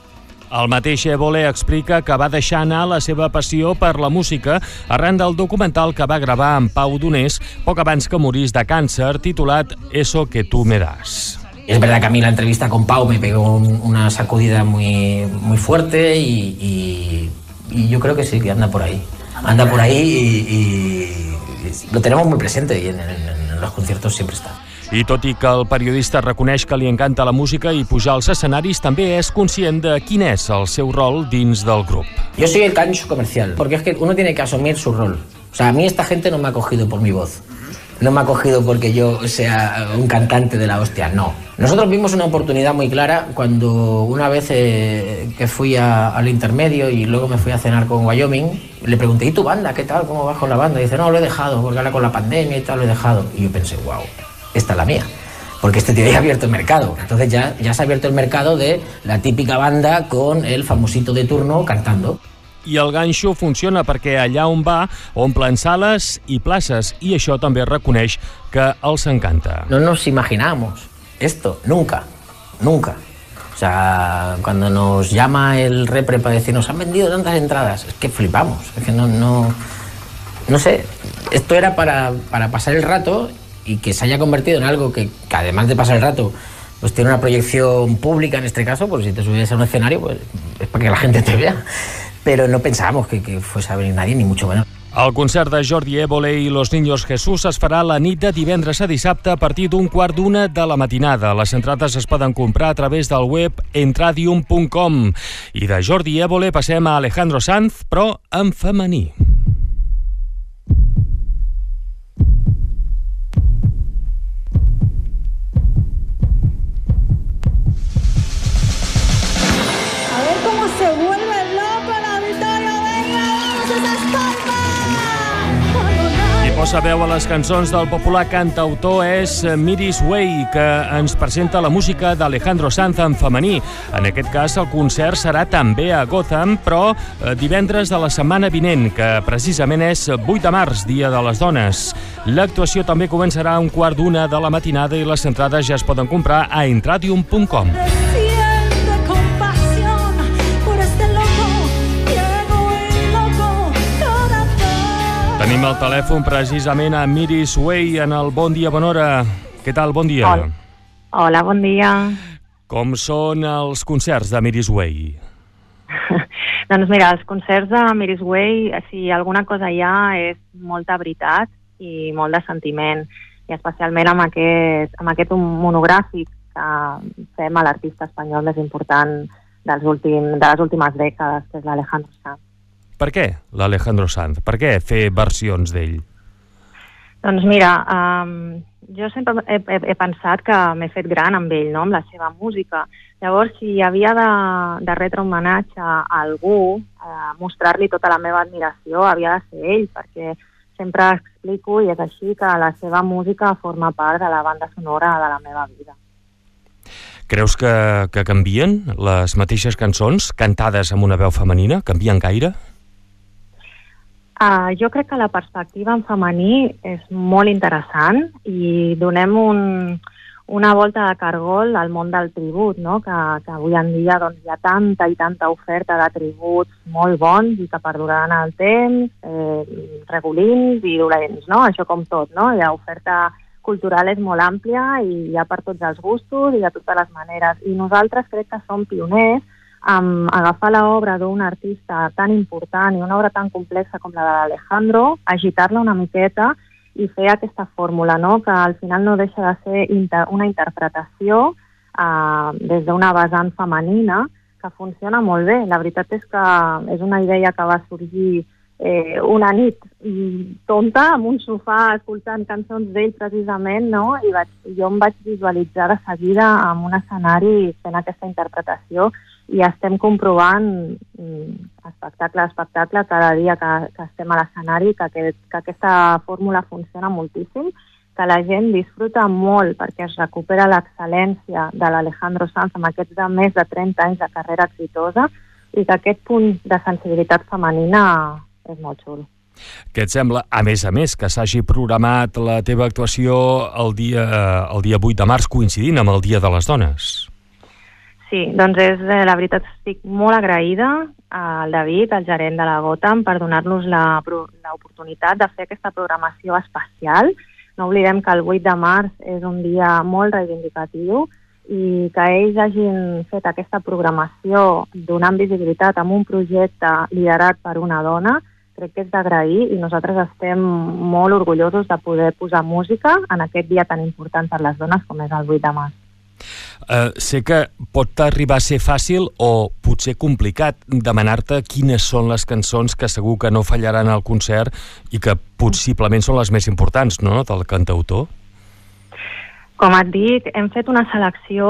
El mateix Évole explica que va deixar anar la seva passió per la música arran del documental que va gravar amb Pau Donés poc abans que morís de càncer, titulat Eso que tú me das. Es verdad que a mí la entrevista con Pau me pegó un- una sacudida muy, muy fuerte y, y- y yo creo que sí, que anda por ahí. Anda por ahí y, y lo tenemos muy presente y en, en- en los conciertos siempre está. I tot i que el periodista reconeix que li encanta la música i pujar als escenaris, també és conscient de quin és el seu rol dins del grup. Yo soy el cancho comercial, porque es que uno tiene que asumir su rol. O sea, a mí esta gente no me ha cogido por mi voz. No me ha cogido porque yo sea un cantante de la hostia, no. Nosotros vimos una oportunidad muy clara cuando una vez eh, que fui a- al intermedio y luego me fui a cenar con Wyoming, le pregunté, ¿y tu banda? ¿Qué tal? ¿Cómo vas con la banda? Y dice, no, lo he dejado, porque ahora con la pandemia y tal lo he dejado. Y yo pensé, wow, esta es la mía. Porque este tío ya ha abierto el mercado. Entonces ya, ya se ha abierto el mercado de la típica banda con el famosito de turno cantando. I el ganxo funciona perquè allà on va omplen sales i places i això també reconeix que els encanta. No nos imaginamos esto, nunca, nunca. O sea, cuando nos llama el repre para decirnos han vendido tantas entradas, es que flipamos, es que no, no, no sé, esto era para, para pasar el rato y que se haya convertido en algo que, que además de pasar el rato, pues tiene una proyección pública en este caso, porque si te subes a un escenario, pues es para que la gente te vea. Pero no pensábamos que, que fuese a venir nadie, ni mucho menos. El concert de Jordi Évole i Los Niños Jesús es farà la nit de divendres a dissabte a partir d'un quart d'una de la matinada. Les entrades es poden comprar a través del web entradium.com. I de Jordi Évole passem a Alejandro Sanz, però en femení. Veu a les cançons del popular cantautor és Miris Way, que ens presenta la música d'Alejandro Sanz en femení. En aquest cas, el concert serà també a Gotham, però eh, divendres de la setmana vinent, que precisament és 8 de març, Dia de les Dones. L'actuació també començarà a un quart d'una de la matinada i les entrades ja es poden comprar a entradium.com. Siente Tenim al telèfon precisament a Miris Way en el Bon Dia, Bona Hora. Què tal? Bon dia. Hola. Hola, bon dia. Com són els concerts de Miris Way? Doncs mira, els concerts de Miris Way, si alguna cosa hi ha, és molta veritat i molt de sentiment, i especialment amb aquest, amb aquest monogràfic que fem a l'artista espanyol més important dels últim, de les últimes dècades, que és l'Alejandro Sanz. Per què l'Alejandro Sanz? Per què fer versions d'ell? Doncs mira, um, jo sempre he, he, he pensat que m'he fet gran amb ell, no? amb la seva música. Llavors, si havia de, de retre homenatge a algú, a mostrar-li tota la meva admiració, havia de ser ell, perquè sempre explico, i és així, que la seva música forma part de la banda sonora de la meva vida. Creus que, que canvien les mateixes cançons cantades amb una veu femenina? Canvien gaire? Uh, jo crec que la perspectiva en femení és molt interessant i donem un, una volta de cargol al món del tribut, no? que, que avui en dia doncs, hi ha tanta i tanta oferta de tributs molt bons i que perduraran el temps, eh, regulins i dolents, no? això com tot. No? La oferta cultural és molt àmplia i hi ha per tots els gustos i de totes les maneres. I nosaltres crec que som pioners amb agafar l'obra d'un artista tan important i una obra tan complexa com la de l'Alejandro, agitar-la una miqueta i fer aquesta fórmula, no? que al final no deixa de ser inter una interpretació eh, des d'una vessant femenina que funciona molt bé. La veritat és que és una idea que va sorgir eh, una nit tonta amb un sofà escoltant cançons d'ell precisament, no? I vaig, jo em vaig visualitzar de seguida amb un escenari fent aquesta interpretació i estem comprovant mm, espectacle a espectacle cada dia que, que estem a l'escenari que, aquest, que aquesta fórmula funciona moltíssim, que la gent disfruta molt perquè es recupera l'excel·lència de l'Alejandro Sanz amb aquests de més de 30 anys de carrera exitosa i que aquest punt de sensibilitat femenina és molt xulo. Què et sembla, a més a més, que s'hagi programat la teva actuació el dia, el dia 8 de març coincidint amb el Dia de les Dones? Sí, doncs és, eh, la veritat estic molt agraïda al David, al gerent de la Gotham, per donar-nos l'oportunitat de fer aquesta programació especial. No oblidem que el 8 de març és un dia molt reivindicatiu i que ells hagin fet aquesta programació donant visibilitat amb un projecte liderat per una dona, crec que és d'agrair i nosaltres estem molt orgullosos de poder posar música en aquest dia tan important per les dones com és el 8 de març. Eh, sé que pot arribar a ser fàcil o potser complicat demanar-te quines són les cançons que segur que no fallaran al concert i que possiblement són les més importants, no?, del cantautor. Com et dic, hem fet una selecció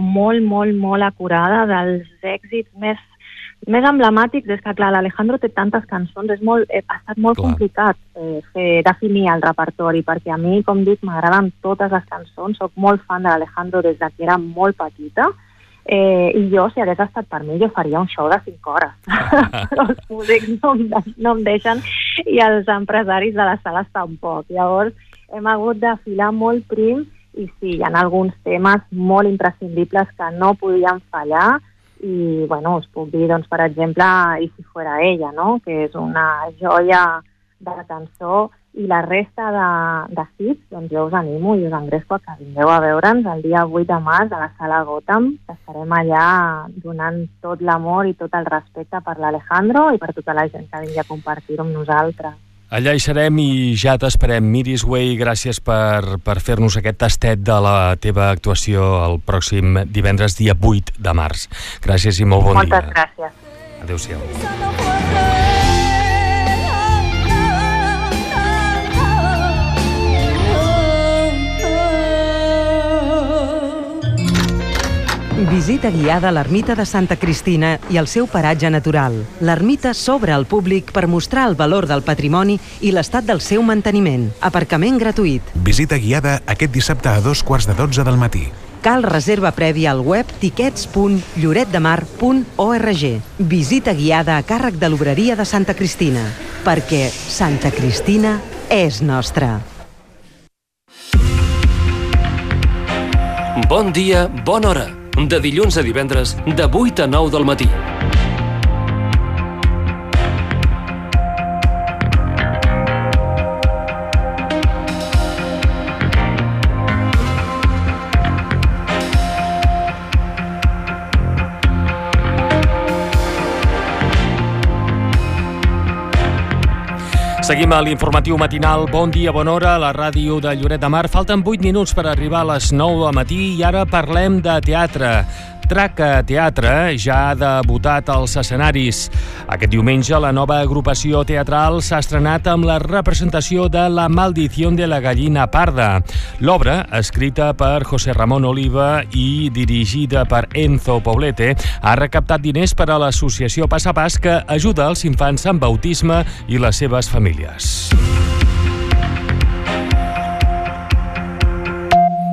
molt, molt, molt acurada dels èxits més més emblemàtics és que, clar, l'Alejandro té tantes cançons, és molt, eh, ha estat molt clar. complicat eh, fer, definir el repertori, perquè a mi, com dic, m'agraden totes les cançons, sóc molt fan de l'Alejandro des de que era molt petita, eh, i jo, si hagués estat per mi, jo faria un show de 5 hores. Però els músics no, em- no em deixen i els empresaris de les sales tampoc. Llavors, hem hagut de filar molt prim i sí, hi ha alguns temes molt imprescindibles que no podien fallar i, bueno, us puc dir, doncs, per exemple, I si fuera ella, no?, que és una joia de la cançó i la resta de, de hits, doncs jo us animo i us engresco a que vingueu a veure'ns el dia 8 de març a la sala Gotham, que estarem allà donant tot l'amor i tot el respecte per l'Alejandro i per tota la gent que vingui a compartir-ho amb nosaltres. Allà hi serem i ja t'esperem. Miris Way, gràcies per, per fer-nos aquest tastet de la teva actuació el pròxim divendres, dia 8 de març. Gràcies i molt bon Moltes dia. gràcies. Adéu-siau. Visita guiada a l'ermita de Santa Cristina i el seu paratge natural. L'ermita s'obre al públic per mostrar el valor del patrimoni i l'estat del seu manteniment. Aparcament gratuït. Visita guiada aquest dissabte a dos quarts de dotze del matí. Cal reserva prèvia al web tiquets.lloretdemar.org. Visita guiada a càrrec de l'obreria de Santa Cristina. Perquè Santa Cristina és nostra. Bon dia, bona hora. De dilluns a divendres, de 8 a 9 del matí. Seguim a l'informatiu matinal. Bon dia, bona hora, a la ràdio de Lloret de Mar. Falten 8 minuts per arribar a les 9 del matí i ara parlem de teatre. Traca Teatre ja ha debutat als escenaris. Aquest diumenge la nova agrupació teatral s'ha estrenat amb la representació de La maldició de la gallina parda. L'obra, escrita per José Ramon Oliva i dirigida per Enzo Poblete, ha recaptat diners per a l'associació Pas a Pas que ajuda els infants amb autisme i les seves famílies.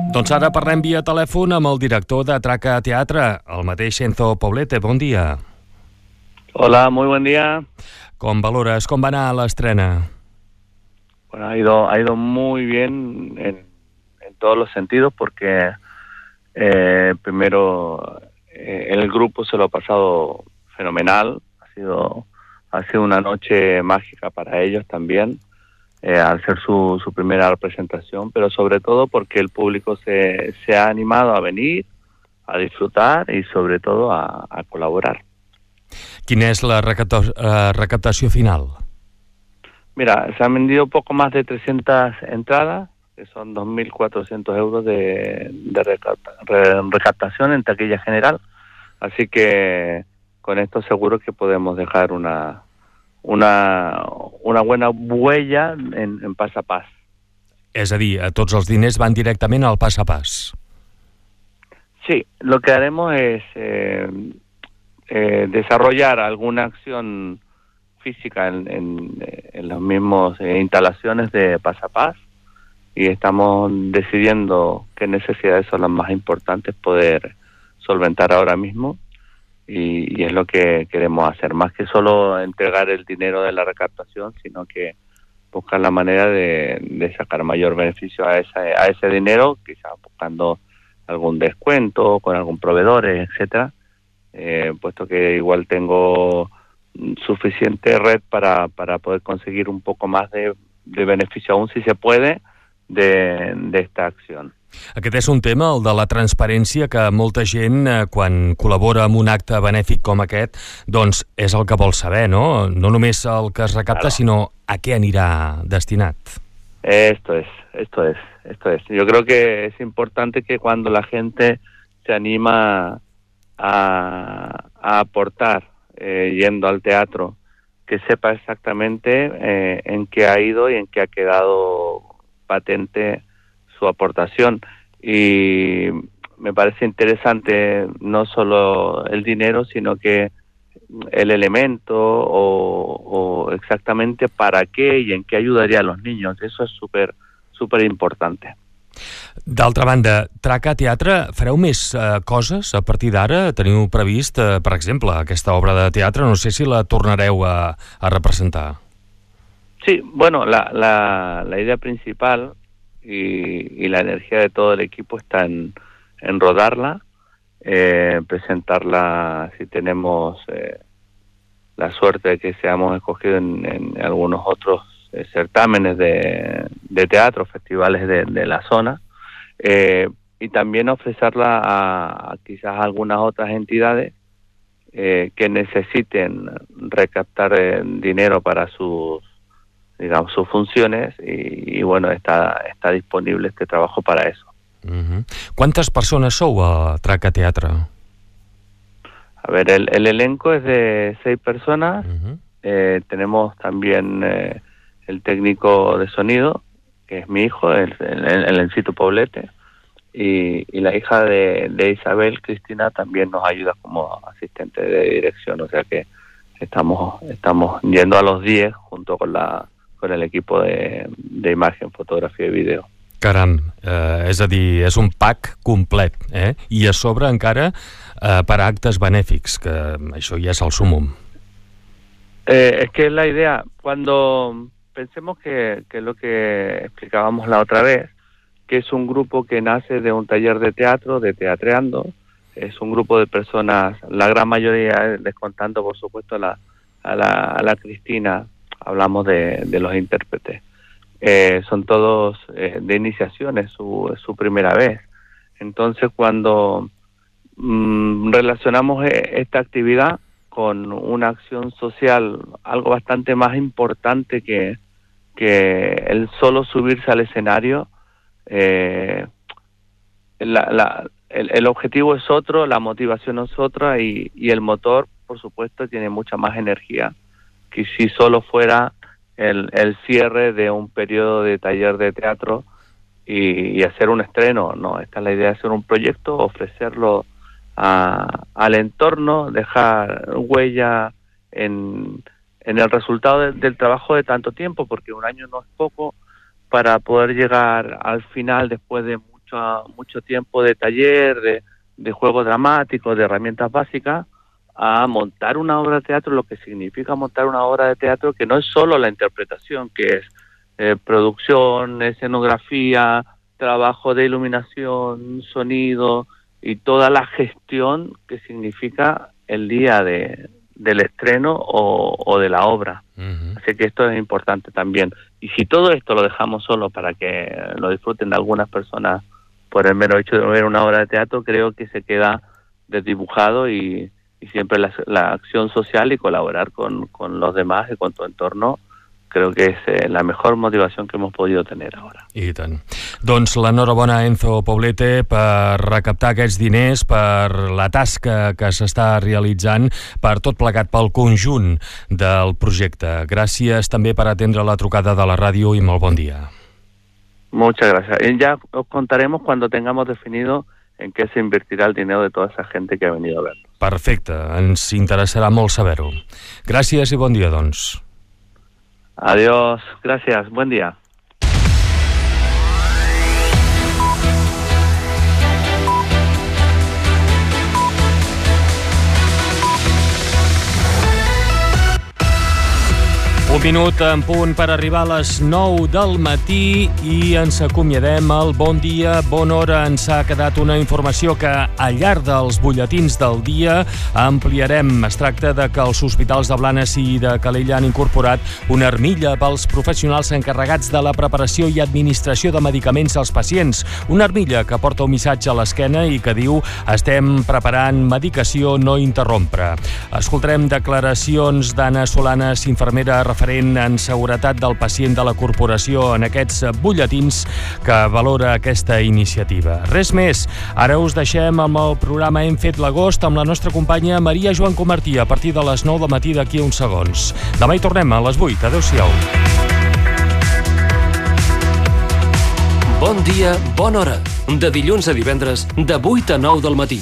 Doncs ara parlem via telèfon amb el director de Traca Teatre, el mateix Enzo Poblete. Bon dia. Hola, muy buen día. Com valores? Com va anar l'estrena? Bueno, ha ido, ha ido muy bien en, en todos los sentidos porque eh, primero eh, el grupo se lo ha pasado fenomenal. Ha sido, ha sido una noche mágica para ellos también. Eh, al ser su, su primera representación, pero sobre todo porque el público se, se ha animado a venir, a disfrutar y sobre todo a, a colaborar. Quina és la recapta eh, recaptació final? Mira, se han vendido poco más de 300 entradas, que son 2.400 euros de, de recapta- re- recaptación en taquilla general, así que con esto seguro que podemos dejar una, una, una buena huella en, en pas a pas. És a dir, eh, tots els diners van directament al pas a pas. Sí, lo que haremos es eh, eh, desarrollar alguna acción física en, en, en las mismas eh, instalaciones de Pasapaz y estamos decidiendo qué necesidades son las más importantes poder solventar ahora mismo y, y es lo que queremos hacer, más que solo entregar el dinero de la recaptación, sino que buscar la manera de, sacar mayor beneficio a, esa, a ese dinero, quizás buscando algún descuento con algún proveedor, etcétera, eh, puesto que igual tengo suficiente red para, para poder conseguir un poco más de, de beneficio, aún si se puede, de, de esta acción. Aquest és un tema, el de la transparència, que molta gent, eh, quan col·labora amb un acte benèfic com aquest, doncs és el que vol saber, no? No només el que es recapta, Claro. sinó a què anirà destinat. Esto es, esto es, esto es. Yo creo que es importante que cuando la gente se anima a, a aportar eh, yendo al teatro, que sepa exactamente eh, en qué ha ido y en qué ha quedado patente su aportación. Y me parece interesante no solo el dinero, sino que el elemento o, o exactamente para qué y en qué ayudaría a los niños. Eso es súper, súper importante. D'altra banda, Traca Teatre, fareu més eh, coses a partir d'ara? Teniu previst, eh, per exemple, aquesta obra de teatre, no sé si la tornareu a, a representar. Sí, bueno, la, la, idea principal y, y, la energía de todo el equipo está en, rodarla, eh, presentarla si tenemos eh, la suerte de que seamos escogidos en, en algunos otros eh, certámenes de, teatro, festivales de, la zona, eh, y también ofrecerla a, a, quizás algunas otras entidades eh, que necesiten recaptar dinero para sus digamos sus funciones y, y, bueno está está disponible este trabajo para eso. ¿Cuántas personas sou a Traca Teatre? A ver, el, el elenco es de seis personas. Uh -huh. eh, tenemos también eh, el técnico de sonido, que es mi hijo, el, el, el Encito Poblete, y, y, la hija de, de, Isabel, Cristina, también nos ayuda como asistente de dirección, o sea que estamos estamos yendo a los 10 junto con la con el equipo de, de imagen, fotografia i vídeo. Caram, eh, és a dir, és un pack complet, eh? I a sobre encara eh, per actes benèfics, que això ja és el sumum. Eh, es que la idea, cuando pensemos que, que lo que explicábamos la otra vez, que es un grupo que nace de un taller de teatro, de Teatreando, es un grupo de personas, la gran mayoría, descontando por supuesto la, a la, a la Cristina, hablamos de, de los intérpretes, eh, son todos eh, de iniciación, es su, su primera vez. Entonces cuando mmm, relacionamos esta actividad con una acción social, algo bastante más importante que, que el solo subirse al escenario, eh, la, la, el, el, objetivo es otro, la motivación es otra y, y, el motor, por supuesto, tiene mucha más energía que si solo fuera el, el cierre de un periodo de taller de teatro y, hacer un estreno. No, esta es la idea de hacer un proyecto, ofrecerlo a, al entorno, dejar huella en, en el resultado de, del trabajo de tanto tiempo, porque un año no es poco para poder llegar al final después de mucho, mucho tiempo de taller, de, de juego dramático, de herramientas básicas, a montar una obra de teatro, lo que significa montar una obra de teatro que no es solo la interpretación, que es eh, producción, escenografía, trabajo de iluminación, sonido y toda la gestión que significa el día de, del estreno o, o de la obra. Uh -huh. Así que esto es importante también. Y si todo esto lo dejamos solo para que lo disfruten de algunas personas por el mero hecho de ver una obra de teatro, creo que se queda desdibujado y, y siempre la, la, acción social y colaborar con, con, los demás y con tu entorno creo que és eh, la mejor motivació que hemos podido tener ahora. I tant. Doncs l'enhorabona Enzo Poblete per recaptar aquests diners, per la tasca que s'està realitzant, per tot plegat pel conjunt del projecte. Gràcies també per atendre la trucada de la ràdio i molt bon dia. Muchas gracias. Ya os contaremos cuando tengamos definido en qué se invertirá el dinero de toda esa gente que ha venido a verlo. Perfecte, ens interessarà molt saber-ho. Gràcies i bon dia, doncs. Adiós, gracias, buen día. Un minut en punt per arribar a les 9 del matí i ens acomiadem el bon dia, bona hora. Ens ha quedat una informació que al llarg dels butlletins del dia ampliarem. Es tracta de que els hospitals de Blanes i de Calella han incorporat una armilla pels professionals encarregats de la preparació i administració de medicaments als pacients. Una armilla que porta un missatge a l'esquena i que diu estem preparant medicació no interrompre. Escoltarem declaracions d'Anna Solanes, infermera referent referent en seguretat del pacient de la corporació en aquests butlletins que valora aquesta iniciativa. Res més. Ara us deixem amb el programa Hem fet l'agost amb la nostra companya Maria Joan Comartí a partir de les 9 del matí d'aquí uns segons. Demà hi tornem a les 8. Adéu-siau. Bon dia, bona hora. De dilluns a divendres, de 8 a 9 del matí.